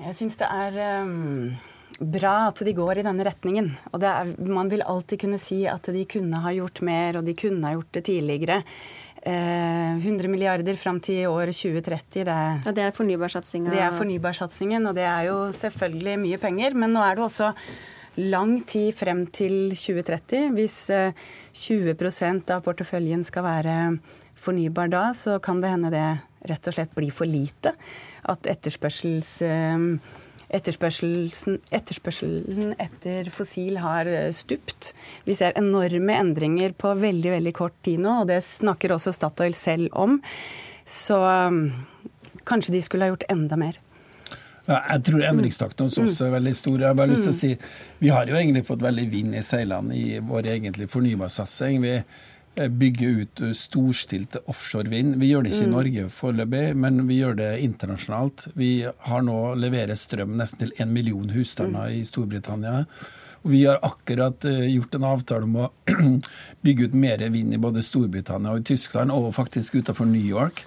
Jeg syns det er um, bra at de går i denne retningen. Og er, man vil alltid kunne si at de kunne ha gjort mer, og de kunne ha gjort det tidligere. Eh, 100 milliarder fram til år 2030. Det er, ja, det er fornybarsatsingen. Det er fornybarsatsingen, og det er jo selvfølgelig mye penger. Men nå er det også lang tid frem til 2030. Hvis 20 eh, av porteføljen skal være fornybar da, så kan det hende det rett og slett blir for lite at etterspørsels eh, etterspørselen etter fossil har eh, stupt. Vi ser enorme endringer på veldig veldig kort tid nå, og det snakker også Statoil selv om. Så mm, kanskje de skulle ha gjort enda mer. Ja, jeg tror endringstakten hos oss er veldig stor. Jeg har bare lyst til å si, Vi har jo egentlig fått veldig vind i seilene i vår egentlig fornybarsatsing. Vi bygge ut eh, storstilt offshore vind. Vi gjør det ikke i mm. Norge foreløpig, men vi gjør det internasjonalt. Vi har nå leverer strøm nesten til en million husstander mm. i Storbritannia. Og vi har akkurat uh, gjort en avtale om å bygge ut mer vind i både Storbritannia og i Tyskland, og faktisk utenfor New York.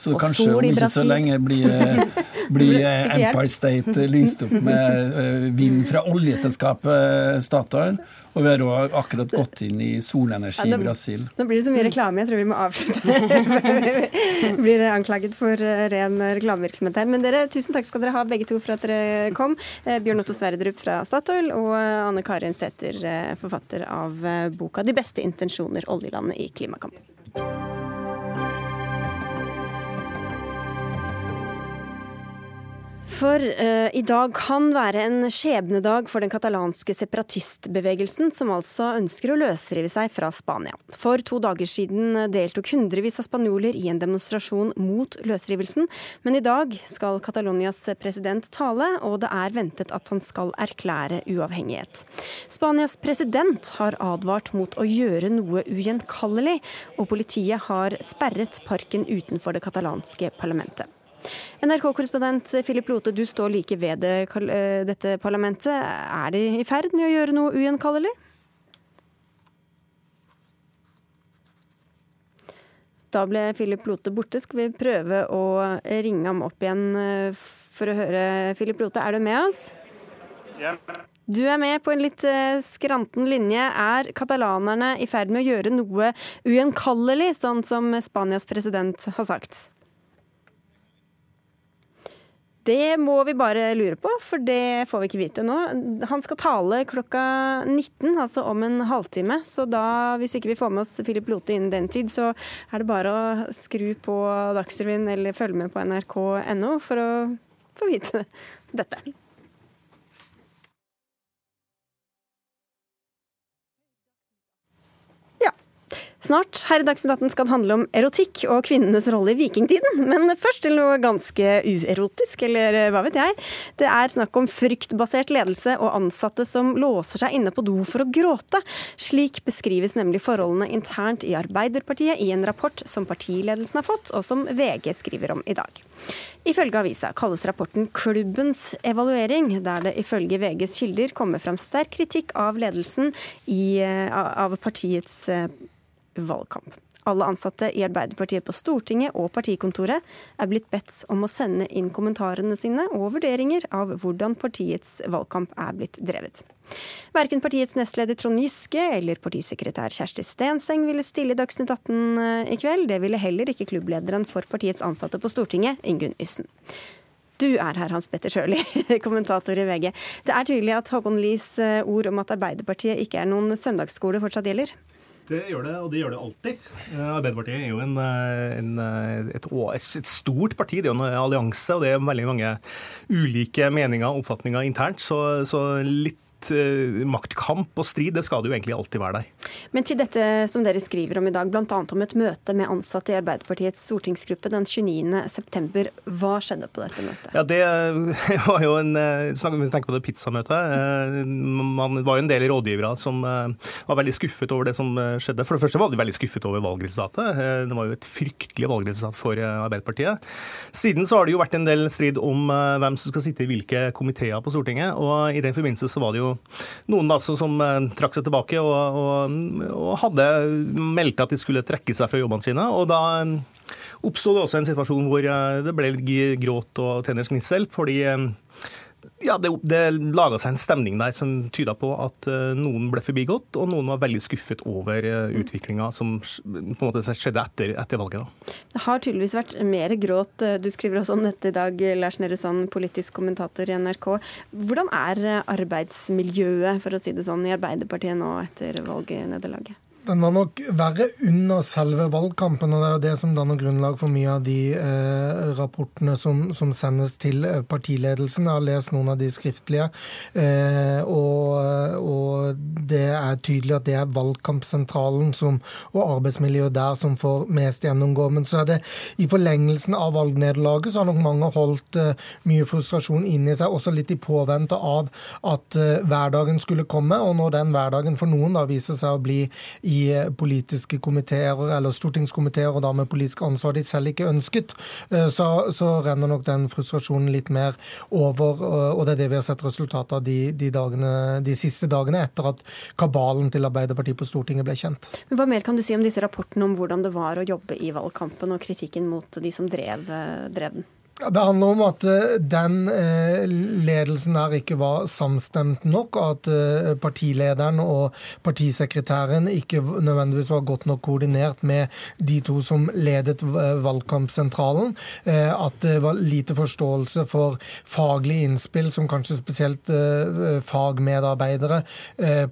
Så og kanskje om ikke så lenge blir, blir Empire State lyst opp med vind fra oljeselskapet Statoil. Og vi har òg akkurat gått inn i solenergi i Brasil. Nå blir det så mye reklame, jeg tror vi må avslutte. blir anklaget for eh, ren reklamevirksomhet her. Men dere, tusen takk skal dere ha begge to for at dere kom. Eh, Bjørn Otto Sverdrup fra Statoil og eh, Anne Karin Sæther, forfatter av boka 'De beste intensjoner oljelandet i klimakampen'. For uh, i dag kan være en skjebnedag for den katalanske separatistbevegelsen, som altså ønsker å løsrive seg fra Spania. For to dager siden deltok hundrevis av spanjoler i en demonstrasjon mot løsrivelsen, men i dag skal Catalonias president tale, og det er ventet at han skal erklære uavhengighet. Spanias president har advart mot å gjøre noe ugjenkallelig, og politiet har sperret parken utenfor det katalanske parlamentet. NRK-korrespondent Philip Lote, du står like ved det, eh, dette parlamentet. Er de i ferd med å gjøre noe ugjenkallelig? Da ble Philip Lote borte. Skal vi prøve å ringe ham opp igjen eh, for å høre Philip Lote? Er du med oss? Ja. Du er med på en litt eh, skranten linje. Er katalanerne i ferd med å gjøre noe ugjenkallelig, sånn som Spanias president har sagt? Det må vi bare lure på, for det får vi ikke vite nå. Han skal tale klokka 19, altså om en halvtime. Så da, hvis ikke vi får med oss Philip Lote innen den tid, så er det bare å skru på Dagsrevyen eller følge med på nrk.no for å få vite dette. Snart. Her i Dagsnytt 18 skal det handle om erotikk og kvinnenes rolle i vikingtiden. Men først til noe ganske uerotisk, eller eh, hva vet jeg. Det er snakk om fryktbasert ledelse og ansatte som låser seg inne på do for å gråte. Slik beskrives nemlig forholdene internt i Arbeiderpartiet i en rapport som partiledelsen har fått, og som VG skriver om i dag. Ifølge avisa kalles rapporten Klubbens evaluering, der det ifølge VGs kilder kommer fram sterk kritikk av ledelsen i, eh, av partiets eh, valgkamp. Alle ansatte i Arbeiderpartiet på Stortinget og partikontoret er blitt bedt om å sende inn kommentarene sine og vurderinger av hvordan partiets valgkamp er blitt drevet. Verken partiets nestleder Trond Giske eller partisekretær Kjersti Stenseng ville stille i Dagsnytt 18 eh, i kveld. Det ville heller ikke klubblederen for partiets ansatte på Stortinget, Ingunn Yssen. Du er her, Hans Petter Sjøli, kommentator i VG. Det er tydelig at Håkon Lies eh, ord om at Arbeiderpartiet ikke er noen søndagsskole fortsatt gjelder? Det gjør det, og det gjør det alltid. Eh, Arbeiderpartiet er jo en, eh, en, eh, et, et, stort parti. Det er jo en allianse, og det er veldig mange ulike meninger og oppfatninger internt. Så, så litt uh, maktkamp og strid, det skal det jo egentlig alltid være der. Men til dette som dere skriver om i dag, bl.a. om et møte med ansatte i Arbeiderpartiets stortingsgruppe den 29.9. Hva skjedde på dette møtet? Ja, Det var jo en eh, Tenk på det pizzamøtet. Eh, man var jo en del rådgivere som var veldig skuffet over det som skjedde. For det første var de veldig skuffet over valgresultatet. Det var jo et fryktelig valgresultat for Arbeiderpartiet. Siden så har det jo vært en del strid om hvem som skal sitte i hvilke komiteer på Stortinget. og I den forbindelse så var det jo noen altså som eh, trakk seg tilbake og, og, og hadde meldt at de skulle trekke seg fra jobbene sine. og da oppstod oppsto det også en situasjon hvor eh, det ble litt gråt og tenners gnissel. fordi ja, det, det laga seg en stemning der som tyda på at uh, noen ble forbigått, og noen var veldig skuffet over uh, utviklinga som skjedde etter, etter valget. Da. Det har tydeligvis vært mer gråt. Du skriver også om dette i dag, Lars Nehru Sand, politisk kommentator i NRK. Hvordan er arbeidsmiljøet, for å si det sånn, i Arbeiderpartiet nå etter valgnederlaget? Den var nok verre under selve valgkampen, og det er jo det som danner grunnlag for mye av de eh, rapportene som, som, sendes til eh, partiledelsen. Jeg har lest noen av de skriftlige, eh, og, og, det er tydelig at det er valgkampsentralen som, og arbeidsmiljøet der som får mest gjennomgå. Men så er det i forlengelsen av valgnederlaget så har nok mange holdt eh, mye frustrasjon inni seg, også litt i påvente av at eh, hverdagen skulle komme. Og når den hverdagen for noen da viser seg å bli i politiske komiteer eller stortingskomiteer, og da med politisk ansvar de selv ikke ønsket, eh, så, så, renner nok den frustrasjonen litt mer over. Og det er det vi har sett resultatet av de, de, dagene, de siste dagene etter at kabalen til Arbeiderpartiet på Stortinget ble kjent. Men Hva mer kan du si om disse rapportene om hvordan det var å jobbe i valgkampen, og kritikken mot de som drev, eh, drev den? Det handler om at eh, den eh, ledelsen der ikke var samstemt nok. At eh, partilederen og partisekretæren ikke nødvendigvis var godt nok koordinert med de to som ledet valgkampsentralen. At det var lite forståelse for faglige innspill, som kanskje spesielt fagmedarbeidere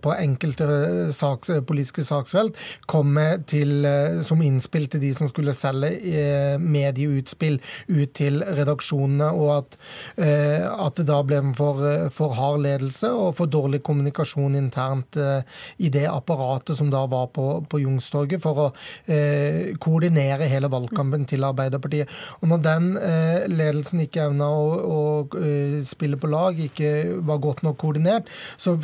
på enkelte saks, politiske saksfelt kom med til, som innspill til de som skulle selge medieutspill ut til redaksjonene, og at, eh, at det da ble for, for, hard ledelse og for dårlig kommunikasjon internt eh, i det apparatet som da var på, på Youngstorget, for å eh, koordinere hele valgkampen til Arbeiderpartiet. Og når den ledelsen ikke evna å, å, spille på lag, ikke var godt nok koordinert, så,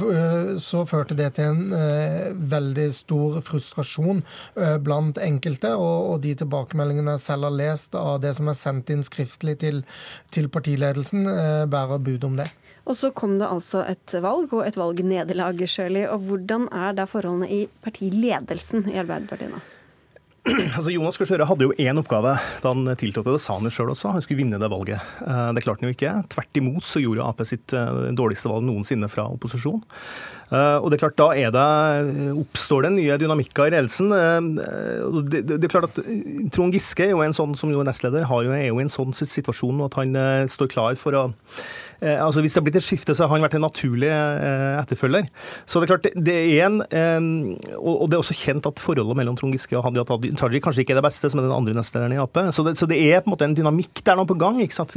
så førte det til en veldig stor frustrasjon blant enkelte. Og, og de tilbakemeldingene jeg selv har lest av det som er sendt inn skriftlig til, til partiledelsen, eh, bærer bud om det. Og så kom det altså et valg, og et valgnederlag, Sjøli. Og hvordan er da forholdene i partiledelsen i Arbeiderpartiet nå? Altså, Jonas Gahr Støre hadde jo én oppgave da han tiltrådte. Det sa han jo sjøl også, han skulle vinne det valget. Eh, det klarte han jo ikke. Tvert imot så gjorde Ap sitt eh, dårligste valg noensinne fra opposisjon. Og det er klart, Da er det, oppstår det nye dynamikker i ledelsen. Det, er klart at Trond Giske jo en sånn som jo er nestleder, har jo, er jo i en sånn situasjon at han står klar for å eh, altså Hvis det har blitt et skifte, så har han vært en naturlig eh, etterfølger. Så det er klart, det er en eh, Og det er også kjent at forholdet mellom Trond Giske og Hadia Tajik kanskje ikke er det beste, som er den andre nestlederen i Ap. Så så det er på en måte en dynamikk der nå på gang. ikke sant?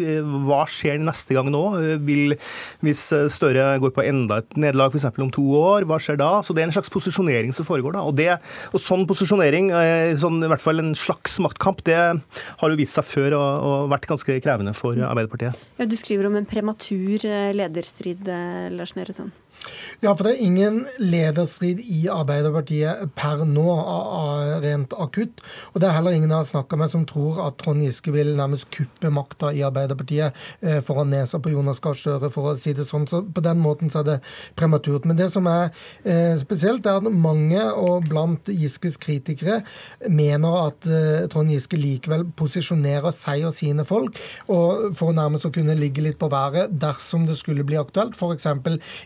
Hva skjer neste gang nå? Vil, hvis Støre går på enda et nederlag f.eks. om to år, hva skjer da? Så det er en slags posisjonering som foregår da. Og, det, og sånn posisjonering, sånn, i hvert fall en slags maktkamp, det har jo vist seg før og, og vært ganske krevende for Arbeiderpartiet. Ja, Du skriver om en prematur eh, lederstrid, eh, Lars Nehru Sand. Ja, for det er ingen lederstrid i Arbeiderpartiet per nå, rent akutt. Og det er heller ingen jeg har snakka med som tror at Trond Giske vil nærmest kuppe makta i Arbeiderpartiet foran for å ha nesa på Jonas Gahr Støre, for å si det sånn. Så på den måten så er det prematurt. Men det som er eh, spesielt, er at mange, og blant Giskes kritikere, mener at eh, Trond Giske likevel posisjonerer seg og sine folk, og for nærmest å kunne ligge litt på været dersom det skulle bli aktuelt, f.eks.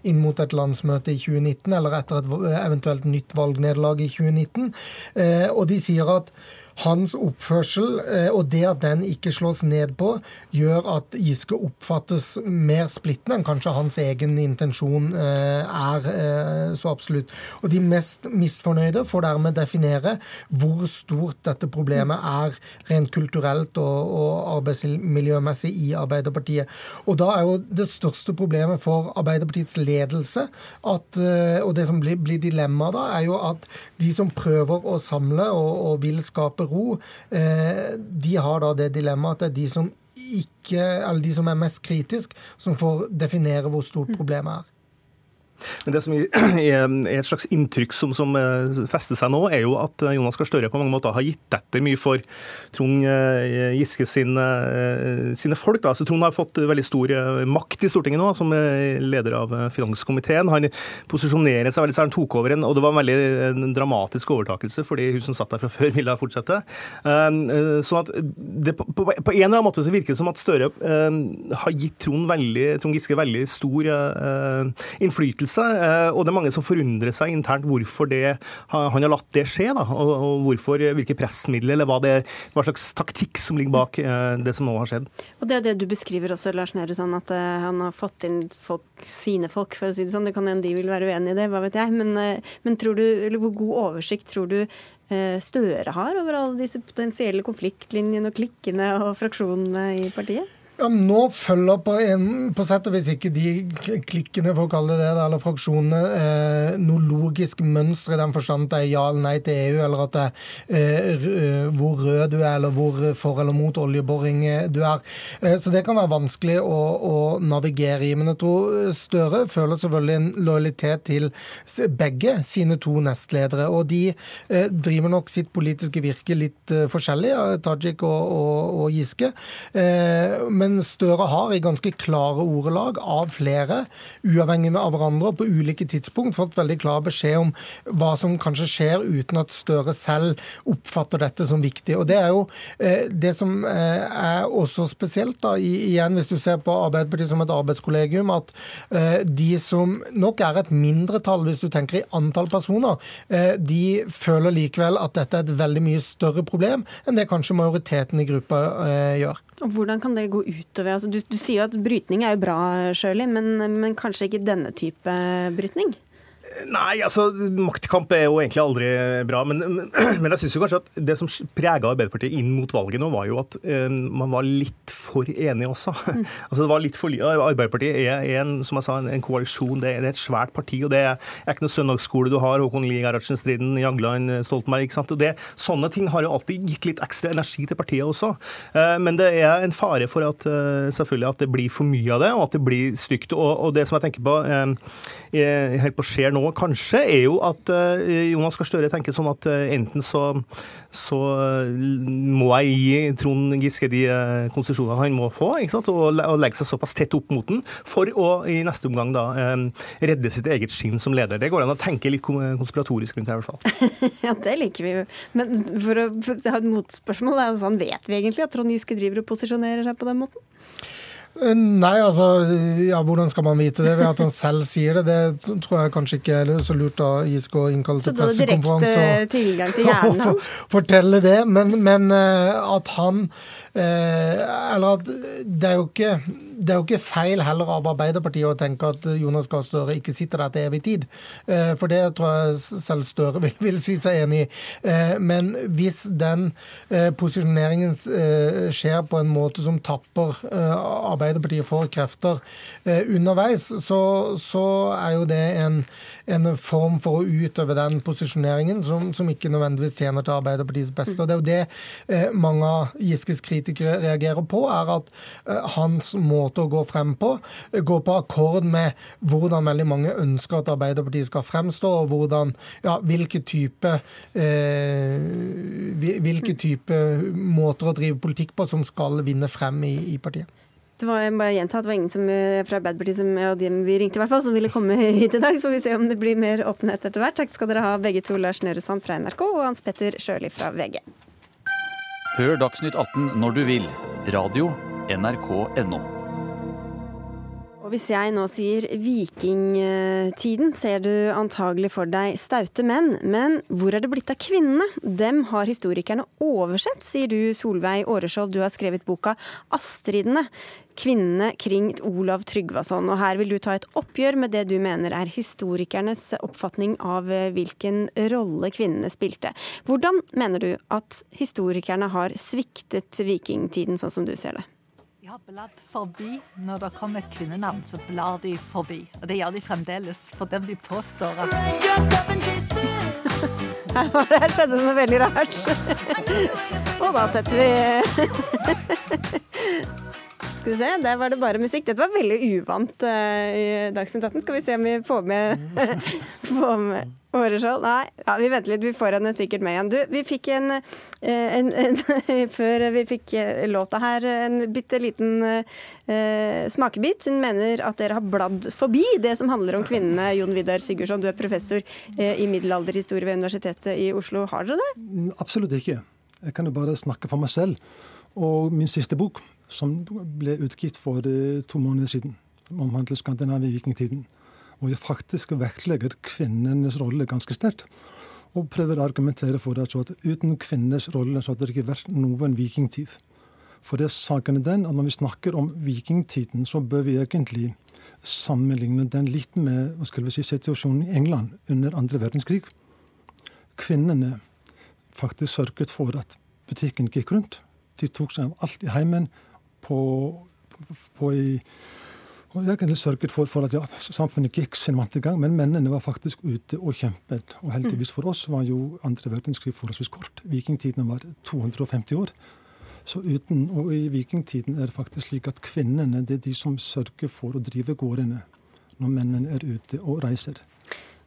inn mot et landsmøte i 2019, eller etter et eventuelt nytt valgnederlag i 2019. Eh, og de sier at hans oppførsel eh, og det at den ikke slås ned på, gjør at Giske oppfattes mer splittende enn kanskje hans egen intensjon eh, er eh, så absolutt. Og de mest misfornøyde får dermed definere hvor stort dette problemet er rent kulturelt og, og arbeidsmiljømessig i Arbeiderpartiet. Og da er jo det største problemet for Arbeiderpartiets ledelse, at, og det som blir, blir dilemmaet da, er jo at de som prøver å samle og, og vil skape ro, eh, de har da det dilemmaet at det er de som ikke, eller de som er mest kritisk, som får definere hvor stort problemet er. Men det som er et slags inntrykk som, som eh, fester seg nå, er jo at eh, Jonas Gahr Støre på mange måter har gitt etter mye for Trond eh, Giske sine, sine folk. Altså, Trond har fått veldig stor makt i Stortinget nå, som leder av finanskomiteen. Han posisjonerer seg veldig, så han tok over en, og det var en veldig dramatisk overtakelse, fordi hun som satt der fra før, ville fortsette. Så at det, på, på, en eller annen måte så virker det som at Støre har gitt Trond, veldig, Trond Giske veldig stor innflytelse seg. Eh, og det er mange som forundrer seg internt hvorfor det, han har latt det skje. Da, og hvorfor, hvilke pressmidler eller hva, det, hva slags taktikk som ligger bak eh, det som nå har skjedd. Og Det er det du beskriver også, Lars Nehru, sånn at han har fått inn folk, sine folk, for å si det sånn. Det kan hende de vil være uenig i det, hva vet jeg. Men, men tror du, eller hvor god oversikt tror du Støre har over alle disse potensielle konfliktlinjene og klikkene og fraksjonene i partiet? Ja, Nå følger på, en, på sett og vis ikke de klikkene, for å kalle det det, eller fraksjonene, eh, noe logisk mønster i den forstand at det er ja eller nei til EU, eller at det er eh, eh, hvor rød du er, eller hvor for eller mot oljeboring eh, du er. Eh, så det kan være vanskelig å, å, navigere i. Men jeg tror Støre føler selvfølgelig en lojalitet til begge sine to nestledere. Og de eh, driver nok sitt politiske virke litt forskjellig, Tajik og, og, og Giske. men men Støre har i ganske klare ordelag av flere, uavhengig av hverandre og på ulike tidspunkt, fått veldig klar beskjed om hva som kanskje skjer uten at Støre selv oppfatter dette som viktig. Og Det er jo eh, det som eh, er også spesielt, da, igjen hvis du ser på Arbeiderpartiet som et arbeidskollegium, at eh, de som nok er et mindretall, hvis du tenker i antall personer, de føler likevel at dette er et veldig mye større problem enn det kanskje majoriteten i gruppa gjør. Og Hvordan kan det gå utover? Altså, du, du, sier jo at brytning er jo bra, Shirley, men, men kanskje ikke denne type brytning? Nei, altså maktkamp er jo egentlig aldri bra. Men, men jeg syns kanskje at det som prega Arbeiderpartiet inn mot valget nå, var jo at uh, man var litt for enige også. Mm. altså det var litt for, Arbeiderpartiet er, en, som jeg sa, en, en koalisjon. Det er, det er, et svært parti. og Det er, er ikke noe søndagsskole du har. Håkon Lie Gerhardsen-striden, Jagland, Stoltenberg. ikke sant? Og det, Sånne ting har jo alltid gitt litt ekstra energi til partiet også. Uh, men det er en fare for at, uh, selvfølgelig at det blir for mye av det, og at det blir stygt. Og, og det som jeg tenker på, helt på skjer nå, kanskje, er jo at eh, Jonas Gahr Støre tenker sånn at eh, enten så, så må jeg gi Trond Giske de eh, konsesjonene han må få, og, legge seg såpass tett opp mot den, for å i neste omgang da redde sitt eget skinn som leder. Det går an å tenke litt konspiratorisk rundt det, i hvert fall. ja, det liker vi jo. Men for å ha et motspørsmål, sånn, vet vi egentlig at Trond Giske driver og posisjonerer seg på den måten? Eh, nei, altså ja, hvordan skal man vite det? Ved at han selv sier det, det tror jeg kanskje ikke er så lurt av ISK å innkalle til pressekonferanse og, og fortelle det. Men, men, eh, at han Eller at det er jo ikke det er jo ikke feil heller av Arbeiderpartiet å tenke at Jonas Gahr Støre ikke sitter der til evig tid. Eh, for det tror jeg selv Støre vil, vil si seg enig i. Eh, men hvis den eh, posisjoneringen skjer på en måte som tapper Arbeiderpartiet for krefter underveis, så, så er jo det en en form for å utøve den posisjoneringen som, som ikke nødvendigvis tjener til Arbeiderpartiets beste. Og Det er jo det eh, mange av Giskes kritikere reagerer på, er at eh, hans måte å gå frem på eh, går på akkord med hvordan veldig mange ønsker at Arbeiderpartiet skal fremstå, og hvordan, ja, hvilke type, eh, hvilke type måter å drive politikk på som skal vinne frem i, i partiet. Det var bare gjenta, det var ingen som, eh, fra Arbeiderpartiet som, ja, de vi ringte i hvert fall, som ville komme hit i dag. Så får vi se om det blir mer åpenhet etter hvert. Takk skal dere ha begge to, Lars Nehru Sand fra NRK og Hans Petter Sjøli fra VG. Hør Dagsnytt 18 når du vil. Radio NRK.no. Hvis jeg nå sier vikingtiden, ser du antagelig for deg staute menn. Men hvor er det blitt av kvinnene? Dem har historikerne oversett, sier du Solveig Åreskjold. Du har skrevet boka 'Astridene'. Kvinnene kring Olav Tryggvason. Og her vil du ta et oppgjør med det du mener er historikernes oppfatning av hvilken rolle kvinnene spilte. Hvordan mener du at historikerne har sviktet vikingtiden, sånn som du ser det? Har bladd forbi. Når det kommer kvinnenavn, så blar de forbi. Og det gjør de fremdeles, for dem de påstår at Her skjedde det noe veldig rart. Og da setter vi Skal vi se, der var det bare musikk. Dette var veldig uvant uh, i Dagsnytt 18. Skal vi se om vi får med, får Åreskjold? Nei, ja, vi venter litt. Vi får henne sikkert med igjen. Du, vi fikk en, eh, en, en Før vi fikk eh, låta her, en bitte liten uh, smakebit. Hun mener at dere har bladd forbi det som handler om kvinnene. Jon Vidar Sigurdsson, du er professor uh, i middelalderhistorie ved Universitetet i Oslo. Har dere det? Absolutt ikke. Jeg kan jo bare snakke for meg selv. Og min siste bok som ble utgitt for eh, to måneder siden, som omhandler Skandinavia i vikingtiden. Hvor de faktisk vektlegger kvinnenes rolle ganske sterkt. Og prøver å argumentere for at, at uten kvinnenes rolle så hadde det ikke vært noen vikingtid. For det er saken den at når vi snakker om vikingtiden, så bør vi egentlig sammenligne den litt med hva skal vi si, situasjonen i England under andre verdenskrig. Kvinnene faktisk sørget for at butikken gikk rundt. De tok seg av alt i heimen på, på, på i, og egentlig sørget for, for at ja, samfunnet gikk sin vante gang, men mennene var faktisk ute og kjempet. Og heldigvis for oss var jo andre verdenskrig forholdsvis kort. Vikingtiden var 250 år. Så uten, og I vikingtiden er det faktisk slik at kvinnene det er de som sørger for å drive gårdene når mennene er ute og reiser.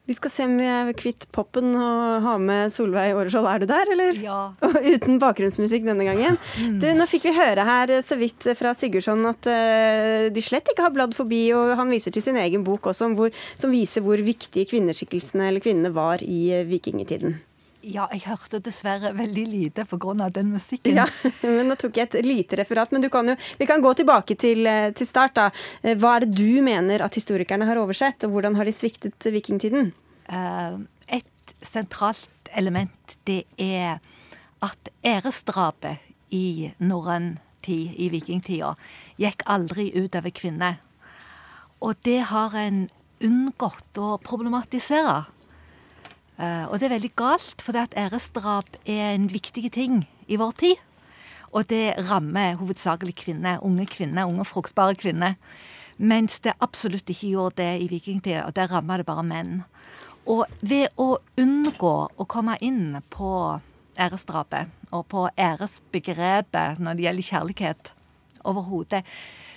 Vi skal se om vi er kvitt poppen og har med Solveig Åreskjold. Er du der, eller? Ja. Uten bakgrunnsmusikk denne gangen. Mm. Du, nå fikk vi høre her så vidt fra Sigurdsson at uh, de slett ikke har bladd forbi, og han viser til sin egen bok også, hvor, som viser hvor viktige kvinneskikkelsene eller kvinnene var i vikingtiden. Ja, jeg hørte dessverre veldig lite pga. den musikken. Ja, men Nå tok jeg et lite referat, men kan jo, vi kan gå tilbake til, eh, til, start. da. Eh, hva er det du mener at historikerne har oversett, og hvordan har de sviktet vikingtiden? Uh, et sentralt element det er at æresdrapet i norrøn tid, i vikingtida, gikk aldri utover kvinner. Og det har en unngått å problematisere. Uh, og det er veldig galt, for det at æresdrap er en viktig ting i vår tid. Og det rammer hovedsakelig kvinner, unge kvinner, unge fruktbare kvinner. Mens det absolutt ikke gjorde det i vikingtida, og der rammer det bare menn. Og ved å unngå å komme inn på æresdrapet og på æresbegrepet når det gjelder kjærlighet overhodet,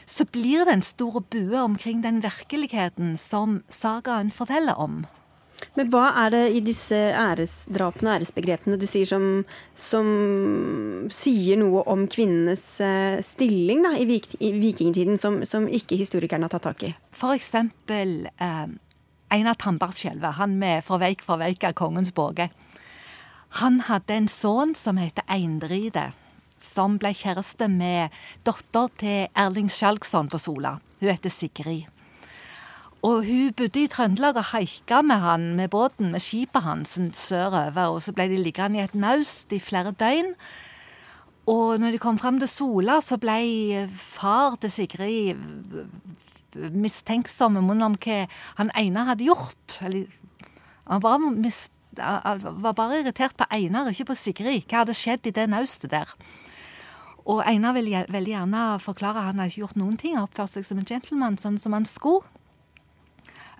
så blir det en stor bue omkring den virkeligheten som sagaen forteller om. Men hva er det i disse æresdrapene æresbegrepene du sier som, som sier noe om kvinnenes eh, stilling da, i, vik, i vikingtiden, som, som, ikke historikerne har tatt tak i? For eksempel eh, Einar Tambarskjelve, han med 'Forveik, forveik for veik' av Kongens båge. Han hadde en sønn som heter Eindride, som ble kjæreste med datter til Erling Skjalgsson på Sola. Hun heter Sigrid. Og hun bodde i Trøndelag og haika med han med båten, med skipet hans sørover. Og så ble de liggende i et naust i flere døgn. Og når de kom fram til Sola, så ble far til Sigrid mistenksom om hva han ene hadde gjort. Eller, han var, mist, var bare irritert på Einar, ikke på Sigrid. Hva hadde skjedd i det naustet der? Og Einar ville veldig gjerne forklare at han hadde ikke gjort noen ting, oppført seg som en gentleman, sånn som han skulle.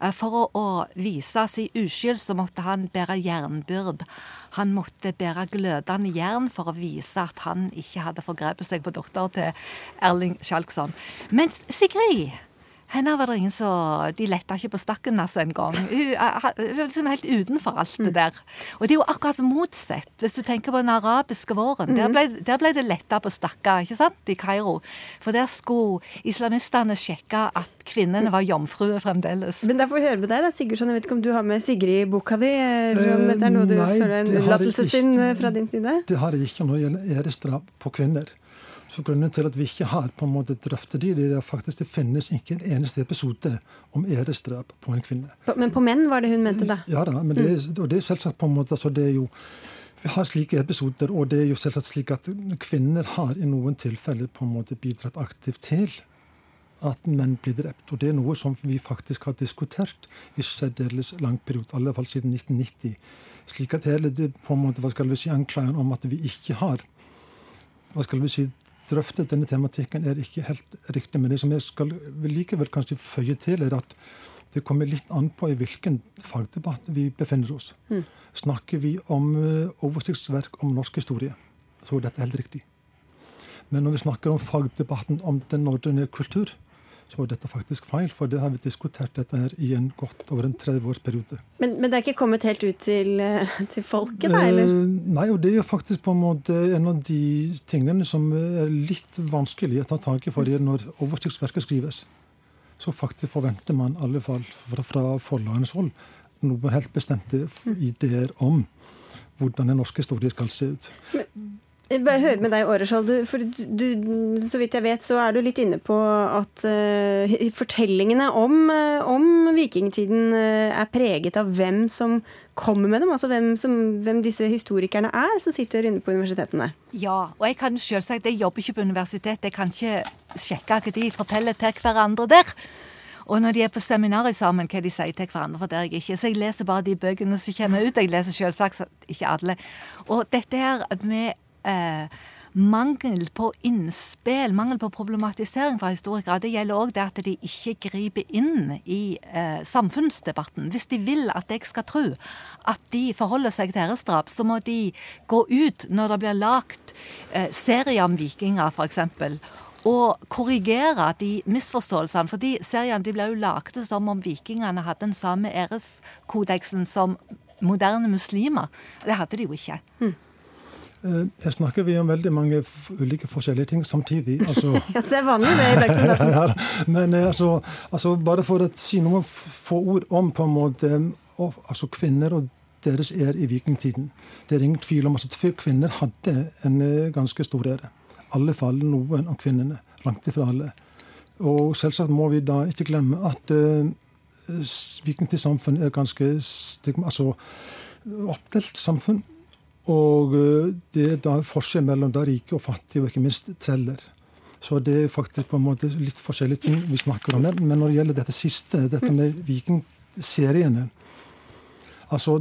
Eh, for å, vise sin uskyld så måtte han bære jernbyrd. Han måtte bære glødende jern for å vise at han ikke hadde forgrepet seg på datteren til Erling Skjalgsson. Mens Sigrid henne var det ingen som De letta ikke på stakken hans engang. Hun var liksom helt utenfor alt det der. Og det er jo akkurat motsatt. Hvis du tenker på den arabiske våren. Der ble, der ble det letta på stakka, ikke sant, i Kairo. For der skulle islamistene sjekke at kvinnene var jomfruer fremdeles. Men da får vi høre med deg, da, Sigurdsson. Jeg vet ikke om du har med Sigrid i boka di? Eller om dette er noe du Nei, føler en unnlatelse sin fra din side? Det har jeg ikke når det gjelder æresdrap på kvinner. Så Grunnen til at vi ikke har på en måte drøftet de, det er faktisk det finnes ikke en eneste episode om æresdrap på en kvinne. Men på menn var det hun mente, da? Ja da, men det, er- og det er selvsagt på en måte så det er jo Vi har slike episoder, og det er jo selvsagt slik at kvinner har i noen tilfeller på en måte bidratt aktivt til at menn blir drept. Og det er noe som vi faktisk har diskutert i særdeles lang periode, i alle fall siden 1990. Slik at hele det på en måte, hva skal vi si, anklagen om at vi ikke har hva skal vi si, drøftet denne tematikken, er ikke helt riktig. Men det som jeg skal likevel kanskje føye til, er at det kommer litt an på i hvilken fagdebatt vi befinner oss. Mm. Snakker vi om eh, oversiktsverk om norsk historie, så er dette helt riktig. Men når vi snakker om fagdebatten om den norrøne kultur, så er dette faktisk feil. For det har vi diskutert dette her i en godt over en 30-årsperiode. Men, men det er ikke kommet helt ut til, eh, til folket, da? eller? Eh, nei, og det er jo faktisk på en måte en av de tingene som er litt vanskelig å ta tak i for når oversiktsverket skrives. Så faktisk forventer man i alle fall fra, fra forlagenes hold noe helt bestemte ideer om hvordan en norsk historie skal se ut. Jeg bare høre med deg, Åreskjold. For du, du, så vidt jeg vet, så er du litt inne på at uh, fortellingene om, eh, om vikingtiden eh, er preget av hvem som kommer med dem. Altså hvem, som, hvem disse historikerne er som sitter inne på universitetene. Ja, og jeg kan selvsagt, jeg jobber ikke på universitet, jeg kan ikke sjekke hva de forteller til hverandre der. Og når de er på seminarer sammen, hva de sier til hverandre, for det er jeg ikke. Så jeg leser bare de bøkene som kommer ut. Jeg leser selvsagt ikke alle. Og dette her med eh, mangel på innspill, mangel på problematisering fra historikere, det gjelder òg det at de ikke griper inn i eh, samfunnsdebatten. Hvis de vil at jeg skal tro at de forholder seg til æresdrap, så må de gå ut når det blir lagt eh, serier om vikinger, f.eks og korrigere de misforståelsene. For de seriene de ble jo laget som om vikingene hadde den samme æreskodeksen som moderne muslimer. Det hadde de jo ikke. Eh, Her snakker vi om veldig mange ulike forskjellige ting samtidig. Altså, Ja, det er vanlig det i Dagsnytt 18. ja, men eh, altså, altså, bare for å si noen få ord om på en måte altså kvinner og deres ære i vikingtiden. Det er ingen tvil om at altså, kvinner hadde en eh, ganske stor ære. Alle fall noen av kvinnene. Langt ifra alle. Og selvsagt må vi da ikke glemme at uh, vikingtidssamfunn er ganske stigma, altså, oppdelt samfunn. Og eh, det er da forskjell mellom da rike og fattige, og ikke minst treller. Så det er faktisk på en måte litt forskjellige ting vi snakker om. Men når det gjelder dette siste, dette med vikingseriene Altså,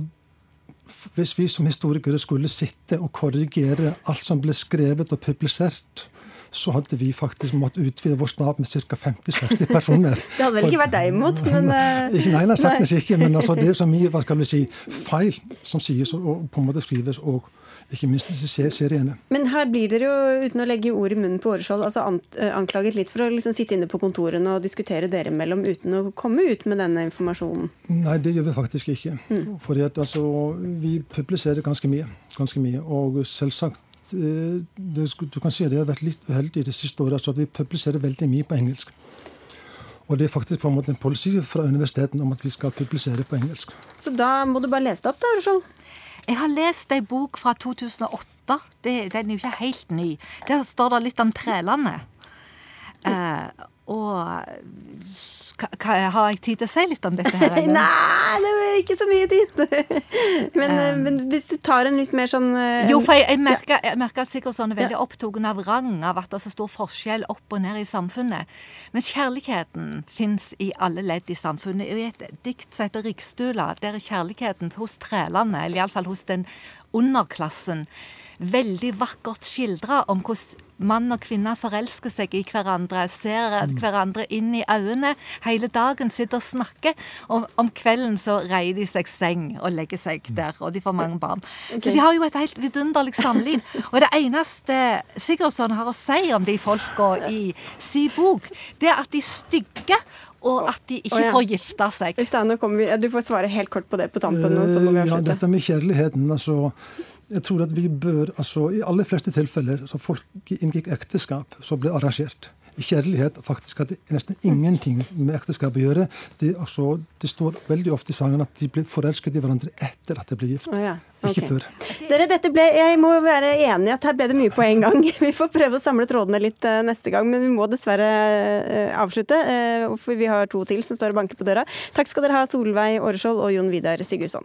hvis vi som historikere skulle sitte og korrigere alt som ble skrevet og publisert, så hadde vi faktisk måttet utvide vår stab med ca. 50-60 personer. Det hadde vel ikke vært deg imot, men eh, nei, nei, sagt nei. ikke, men altså, det er så mye hva skal vi si, feil som sies og, på en måte skrives, og ikke minst disse seriene. Men her blir dere jo, uten å legge ord i munnen på Åreskjold, altså eh, anklaget litt for å liksom sitte inne på kontorene og diskutere dere imellom uten å komme ut med denne informasjonen. Nei, det gjør vi faktisk ikke. Fordi at altså, vi publiserer ganske mye. Ganske mye. Og selvsagt Du kan si at det har vært litt uheldig det siste året altså at vi publiserer veldig mye på engelsk. Og det er faktisk på en måte en policy fra universiteten om at vi skal publisere på engelsk. Så da må du bare lese det opp, da, Åreskjold. Jeg har lest ei bok fra 2008. Det, den er jo ikke helt ny. Der står det litt om trælene. Eh, og har jeg tid til å si litt om dette? her? Nei, det er ikke så mye tid. men, um, men, hvis du tar en litt mer sånn en, Jo, for jeg, jeg, merker, jeg merker at Sigurdsson er veldig ja. opptatt av rang, av at det er så stor forskjell opp og ned i samfunnet. Men kjærligheten fins i alle ledd i samfunnet. I et dikt som heter 'Rikstula', der er kjærligheten hos trælene, eller iallfall hos den underklassen, veldig vakkert skildra om hvordan mann og kvinne forelsker seg i hverandre, ser mm. hverandre inn i øynene hele dagen, sitter og snakker. Og om kvelden så reier de seg seng og legger seg mm. der, og de får mange barn. Okay. Så de har jo et helt vidunderlig samliv. Og det eneste Sigurdsson har å si om de folka i si bok, det er at de stygge og at de ikke oh, ja. får gifte seg. Ufta, vi, du får svare helt kort på det på tampen. ja, dette med kjærligheten, altså jeg tror at vi bør, altså I aller fleste tilfeller så folk inngikk ekteskap som ble arrangert. Kjærlighet faktisk hadde nesten ingenting med ekteskap å gjøre. Det, altså, det står veldig ofte i sangen at de ble forelsket i hverandre etter at de ble gift. Oh, ja. okay. Ikke før. Dere, dette ble, Jeg må være enig at her ble det mye på en gang. Vi får prøve å samle trådene litt uh, neste gang, men vi må dessverre uh, avslutte. Uh, for vi har to til som står og banker på døra. Takk skal dere ha, Solveig Åreskjold og Jon Vidar Sigurdsson.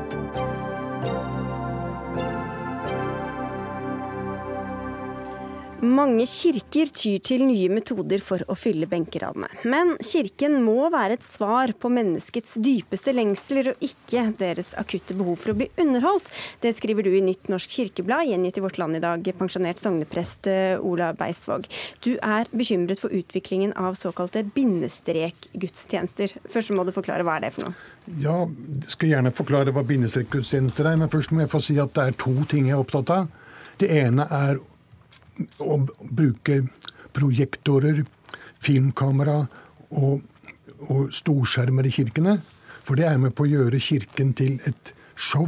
Mange kirker tyr til nye metoder for å fylle benkeradene. Men kirken må være et svar på menneskets dypeste lengsler, og ikke deres akutte behov for å bli underholdt. Det skriver du i Nytt Norsk Kirkeblad, gjengitt i Vårt Land i dag, pensjonert sogneprest eh, Ola Beisvåg. Du er bekymret for utviklingen av såkalte bindestrekgudstjenester. Først må du forklare hva er det for noe? Ja, jeg skal gjerne forklare hva bindestrekgudstjenester er, men først må jeg få si at det er to ting jeg er opptatt av. Det ene er å bruke projektorer, filmkamera og, og storskjermer i kirkene. For det er med på å gjøre kirken til et show.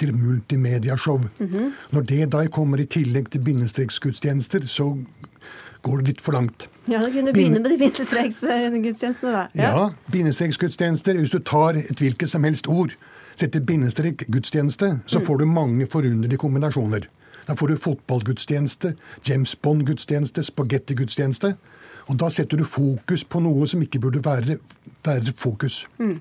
Til et multimediashow. Mm -hmm. Når det da kommer i tillegg til bindestreksgudstjenester, så går det litt for langt. Ja, Da kunne du begynne med de bindestreksgudstjenestene, da. Ja, ja bindestreksgudstjenester. Hvis du tar et hvilket som helst ord, setter bindestrek gudstjeneste, så mm. får du mange forunderlige kombinasjoner. Da får du fotballgudstjeneste, James Bond-gudstjeneste, spagettigudstjeneste. Og da setter du fokus på noe som ikke burde være, være fokus. Mm.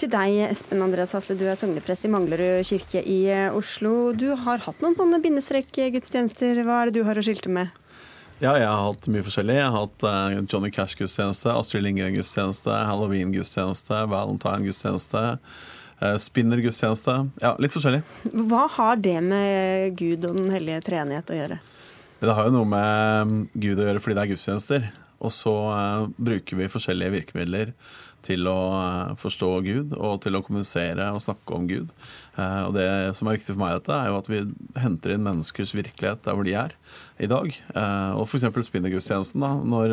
Til deg, Espen Andreas Hasle, du er sogneprest i Manglerud kirke i eh, Oslo. Du har hatt noen sånne bindestrekgudstjenester. Hva er det du har å skilte med? Ja, jeg har hatt mye forskjellig. Jeg har hatt uh, Johnny Cash-gudstjeneste, Astrid Lindgren-gudstjeneste, Halloween-gudstjeneste, Valentine-gudstjeneste. Eh, spinnergudstjeneste. Ja, litt forskjellig. Hva har det med Gud og Den hellige treenighet å gjøre? Det har jo noe med mm, Gud å gjøre fordi det er gudstjenester. Og så uh, bruker vi forskjellige virkemidler til å uh, forstå Gud og til å kommunisere og snakke om Gud. Og Det som er viktig for meg, dette er jo at vi henter inn menneskers virkelighet der hvor de er i dag. og f.eks. spinnergudstjenesten. da, Når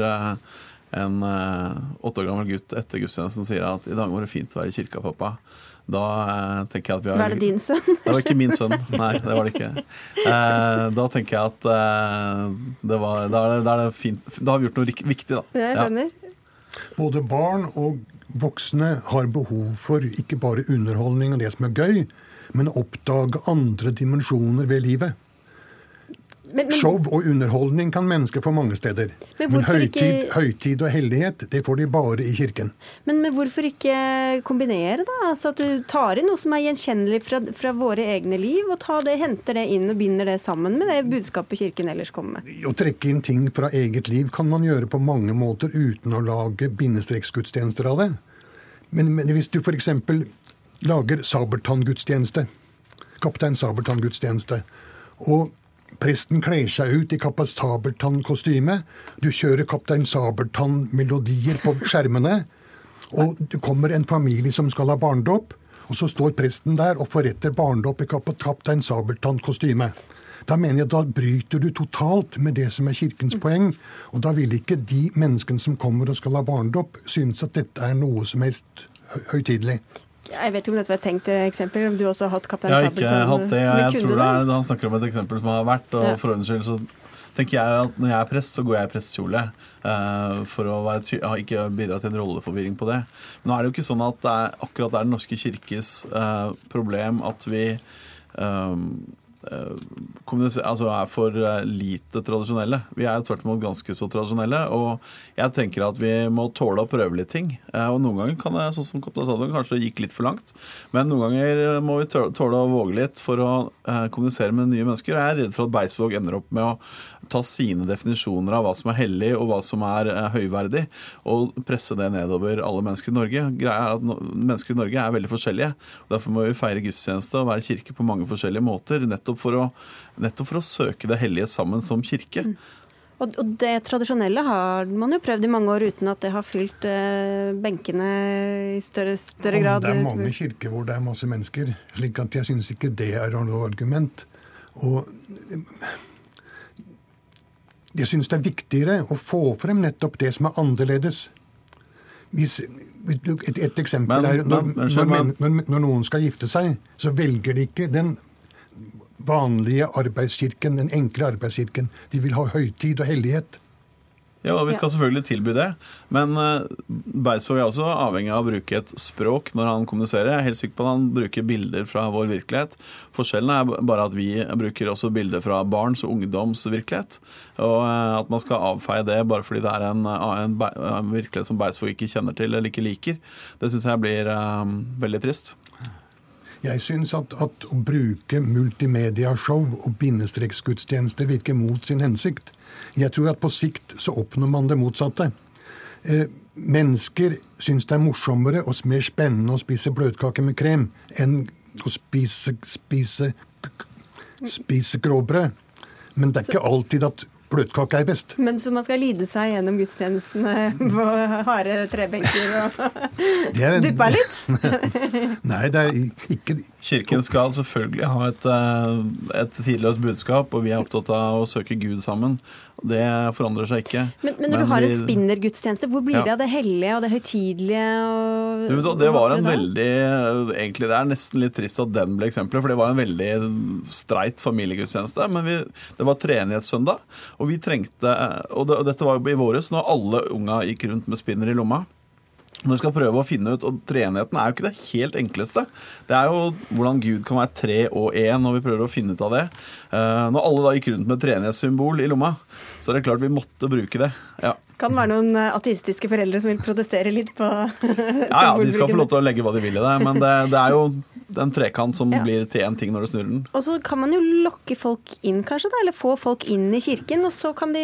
en åtte år gammel gutt etter gudstjenesten sier at i dag var det fint å være i kirka, pappa. Da eh, tenker jeg at vi har Var det din sønn? Det var ikke min sønn. Nei, det var det ikke. Eh, da tenker jeg at eh, det var, da, er det, da, er det fint, da har vi gjort noe viktig, da. Jeg skjønner. Ja. Både barn og voksne har behov for ikke bare underholdning og det som er gøy, men å oppdage andre dimensjoner ved livet. Men, men, Show og underholdning kan mennesker få mange steder. Men, men høytid, ikke... høytid, og hellighet det får de bare i kirken. Men, hvorfor ikke kombinere, da? Altså At du tar inn noe som er gjenkjennelig fra, fra våre egne liv, og det, henter det inn og binder det sammen med det budskapet kirken ellers kommer med? Å trekke inn ting fra eget liv kan man gjøre på mange måter uten å lage bindestreksgudstjenester av det. Men, hvis du f.eks. lager Sabeltann-gudstjeneste, Kaptein Sabeltann-gudstjeneste, og Presten kler seg ut i Kaptein Sabeltann-kostyme. Du kjører Kaptein Sabeltann-melodier på skjermene. Og det kommer en familie som skal ha barnedåp, og så står presten der og forretter barnedåp i Kaptein Sabeltann-kostyme. Da mener jeg da bryter du totalt med det som er kirkens poeng. Og da vil ikke de menneskene som kommer og skal ha barnedåp, synes at dette er noe som helst høytidelig. Jeg vet ikke om dette var et tenkt eksempel, om du også har hatt Kaptein Sabeltann? Jeg har ikke hatt det. Jeg, jeg tror det er, Han snakker om et eksempel som har vært, og ja. for ordens skyld så tenker jeg at når jeg er prest, så går jeg i prestekjole. Uh, for å ikke bidra til en rolleforvirring på det. Men nå er det jo ikke sånn at det er akkurat det er Den norske kirkes uh, problem at vi um, altså er for lite tradisjonelle. Vi er tvert imot ganske så tradisjonelle. Og jeg tenker at vi må tåle å prøve litt ting. Og noen ganger kan det, sånn som Kaptein Sadon, kanskje gikk litt for langt. Men noen ganger må vi tåle å våge litt for å kommunisere med nye mennesker. Jeg er redd for at Beisvåg ender opp med å ta sine definisjoner av hva som er hellig og hva som er høyverdig, og presse det nedover alle mennesker i Norge. Greia er at Mennesker i Norge er veldig forskjellige. og Derfor må vi feire gudstjeneste og være kirke på mange forskjellige måter. nettopp for, å, nettopp for å søke det hellige sammen som kirke. Mm. Og, det tradisjonelle har man jo prøvd i mange år uten at det har fylt eh, benkene i større, større grad. Det er mange kirker hvor det er masse mennesker, slik at jeg syns ikke det er noe argument. Og jeg syns det er viktigere å få frem nettopp det som er annerledes. Hvis, et, et, eksempel er når, når, når, når, noen skal gifte seg, så velger de ikke den vanlige arbeidskirken, den enkle arbeidskirken. De vil ha høytid og hellighet. Ja, og Vi skal selvfølgelig tilby det, men uh, Beisvåg er også avhengig av å bruke et språk når han kommuniserer. Jeg er helt sikker på at han bruker bilder fra vår virkelighet. Forskjellen er bare at vi bruker også bilder fra barns og ungdoms virkelighet. Og uh, at man skal avfeie det bare fordi det er en, en, en virkelighet som Beisvåg ikke kjenner til eller ikke liker, det syns jeg blir uh, veldig trist. Jeg syns at, at, å bruke multimediashow og bindestreksgudstjenester virker mot sin hensikt. Jeg tror at på sikt så oppnår man det motsatte. Eh, mennesker syns det er morsommere og mer spennende å spise bløtkake med krem enn å spise, spise, spise grovbrød. Men det er ikke alltid at bløtkake er best. Men så man skal lide seg gjennom gudstjenestene på harde trebenker og en... duppe litt? Nei, det er ikke Kirken skal selvfølgelig ha et, eh, et tidløst budskap, og vi er opptatt av å søke Gud sammen. Det forandrer seg ikke. Men, men når men du har en spinnergudstjeneste, hvor blir ja. det av det hellige og det høytidelige? Og, det var en veldig Egentlig det er nesten litt trist at den ble eksempelet, for det var en veldig streit familiegudstjeneste. Men vi, det var treenighetssøndag, og vi trengte Og, det, og dette var i våres, når alle unga gikk rundt med spinner i lomma. Når vi skal prøve å finne ut, og Treenigheten er jo ikke det helt enkleste. Det er jo hvordan Gud kan være tre og én, når vi prøver å finne ut av det. Uh, når alle da gikk rundt med treenighetssymbol i lomma, så er det klart vi måtte bruke det. Ja. Kan det være noen eh, ateistiske foreldre som vil protestere litt på symbolbruken? Ja, ja, de skal få lov til å legge hva de vil i det, men det, det er jo den trekant som ja. blir til én ting når du snurrer den. Og så kan man jo lokke folk inn, kanskje, da, eller få folk inn i kirken. Og så kan de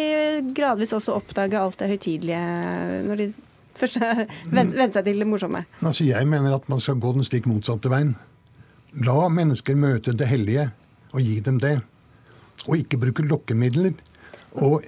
gradvis også oppdage alt det høytidelige når de først venne seg til det morsomme? Altså, jeg mener at man skal gå den stikk motsatte veien. La mennesker møte det hellige, og gi dem det. Og ikke bruke lokkemidler. Og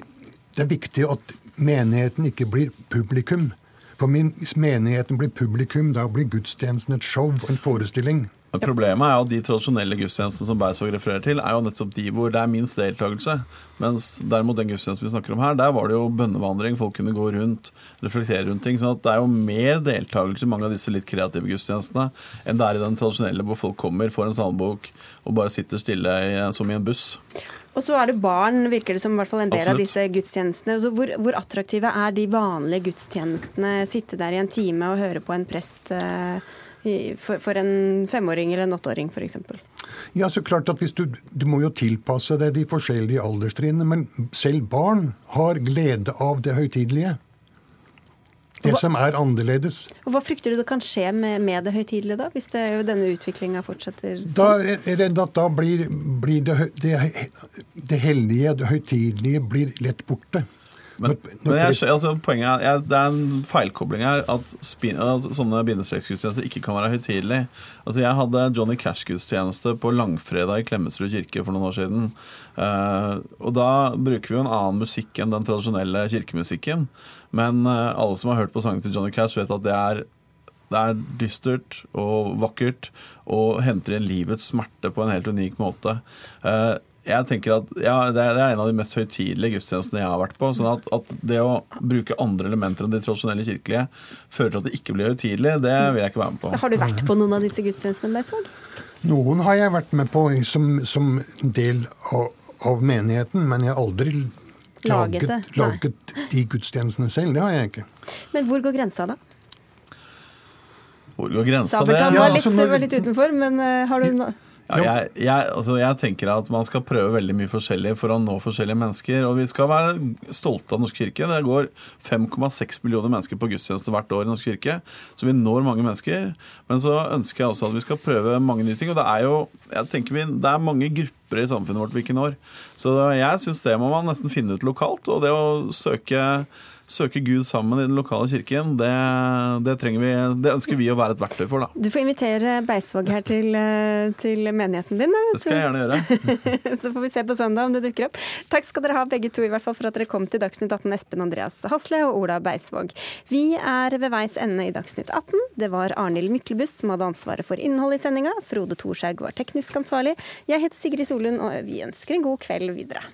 det er viktig at menigheten ikke blir publikum. For hvis menigheten blir publikum, da blir gudstjenesten et show og en forestilling. Problemet er jo at de tradisjonelle gudstjenestene som Beisvåg refererer til, er jo nettopp de hvor det er minst deltakelse. Mens derimot den gudstjenesten vi snakker om her, der var det jo bønnevandring. Folk kunne gå rundt, reflektere rundt ting. sånn at det er jo mer deltakelse i mange av disse litt kreative gudstjenestene enn det er i den tradisjonelle hvor folk kommer, får en salmebok og bare sitter stille i, som i en buss. Og så er det barn, virker det som i hvert fall en del Absolutt. av disse gudstjenestene. Hvor, hvor, attraktive er de vanlige gudstjenestene? Sitte der i en time og høre på en prest? Eh for, for en femåring eller en åtteåring f.eks.? Ja, så klart at du, du, må jo tilpasse deg de forskjellige alderstrinnene. Men selv barn har glede av det høytidelige. Det hva, som er annerledes. Og Hva frykter du det kan skje med, med det høytidelige, da? Hvis det, denne utviklinga fortsetter sånn? Da er jeg redd at da blir, blir det, det, det hellige, det høytidelige, blir lett borte. Men, men jeg, altså, poenget er, jeg, det er en feilkobling her at spin, sånne bindestreksgudstjenester ikke kan være høytidelige. Altså, jeg hadde Johnny Cash-gudstjeneste på langfredag i Klemetsrud kirke for noen år siden. Uh, og da bruker vi jo en annen musikk enn den tradisjonelle kirkemusikken. Men uh, alle som har hørt på sangen til Johnny Cash, vet at det er det er dystert og vakkert og henter inn livets smerte på en helt unik måte. Uh, jeg tenker at ja, det, er, en av de mest høytidelige gudstjenestene jeg har vært på. sånn at, at, det å bruke andre elementer enn de tradisjonelle kirkelige fører til at det ikke blir høytidelig, det vil jeg ikke være med på. Har du vært på noen av disse gudstjenestene, Beisvåg? Noen har jeg vært med på som, som del av, av, menigheten, men jeg har aldri laget. Laget, laget de gudstjenestene selv. Det har jeg ikke. Men hvor går grensa, da? Hvor går grensa? Sabeltann Det- var, Ja, litt, altså, var litt utenfor, men eh, har du no Ja, jeg, jeg, altså jeg tenker at man skal prøve veldig mye forskjellig for å nå forskjellige mennesker. Og vi skal være stolte av Norsk kirke. Det går 5,6 millioner mennesker på gudstjeneste hvert år i Norsk kirke. Så vi når mange mennesker. Men så ønsker jeg også at vi skal prøve mange nye ting. Og det er jo jeg tenker vi, det er mange grupper i samfunnet vårt vi ikke når. Så jeg syns det må man nesten finne ut lokalt. Og det å søke søke Gud sammen i den lokale kirken, det, det, vi, det ønsker vi å være et verktøy for. da. Du får invitere Beisvåg her til, eh, til menigheten din. Det skal jeg gjerne gjøre. Så får vi se på søndag om det dukker opp. Takk skal dere ha begge to i hvert fall for at dere kom til Dagsnytt 18, Espen Andreas Hasle og Ola Beisvåg. Vi er ved veis ende i Dagsnytt 18. Det var Arnhild Myklebust som hadde ansvaret for innholdet i sendinga. Frode Thorshaug var teknisk ansvarlig. Jeg heter Sigrid Solund, og vi ønsker en god kveld videre.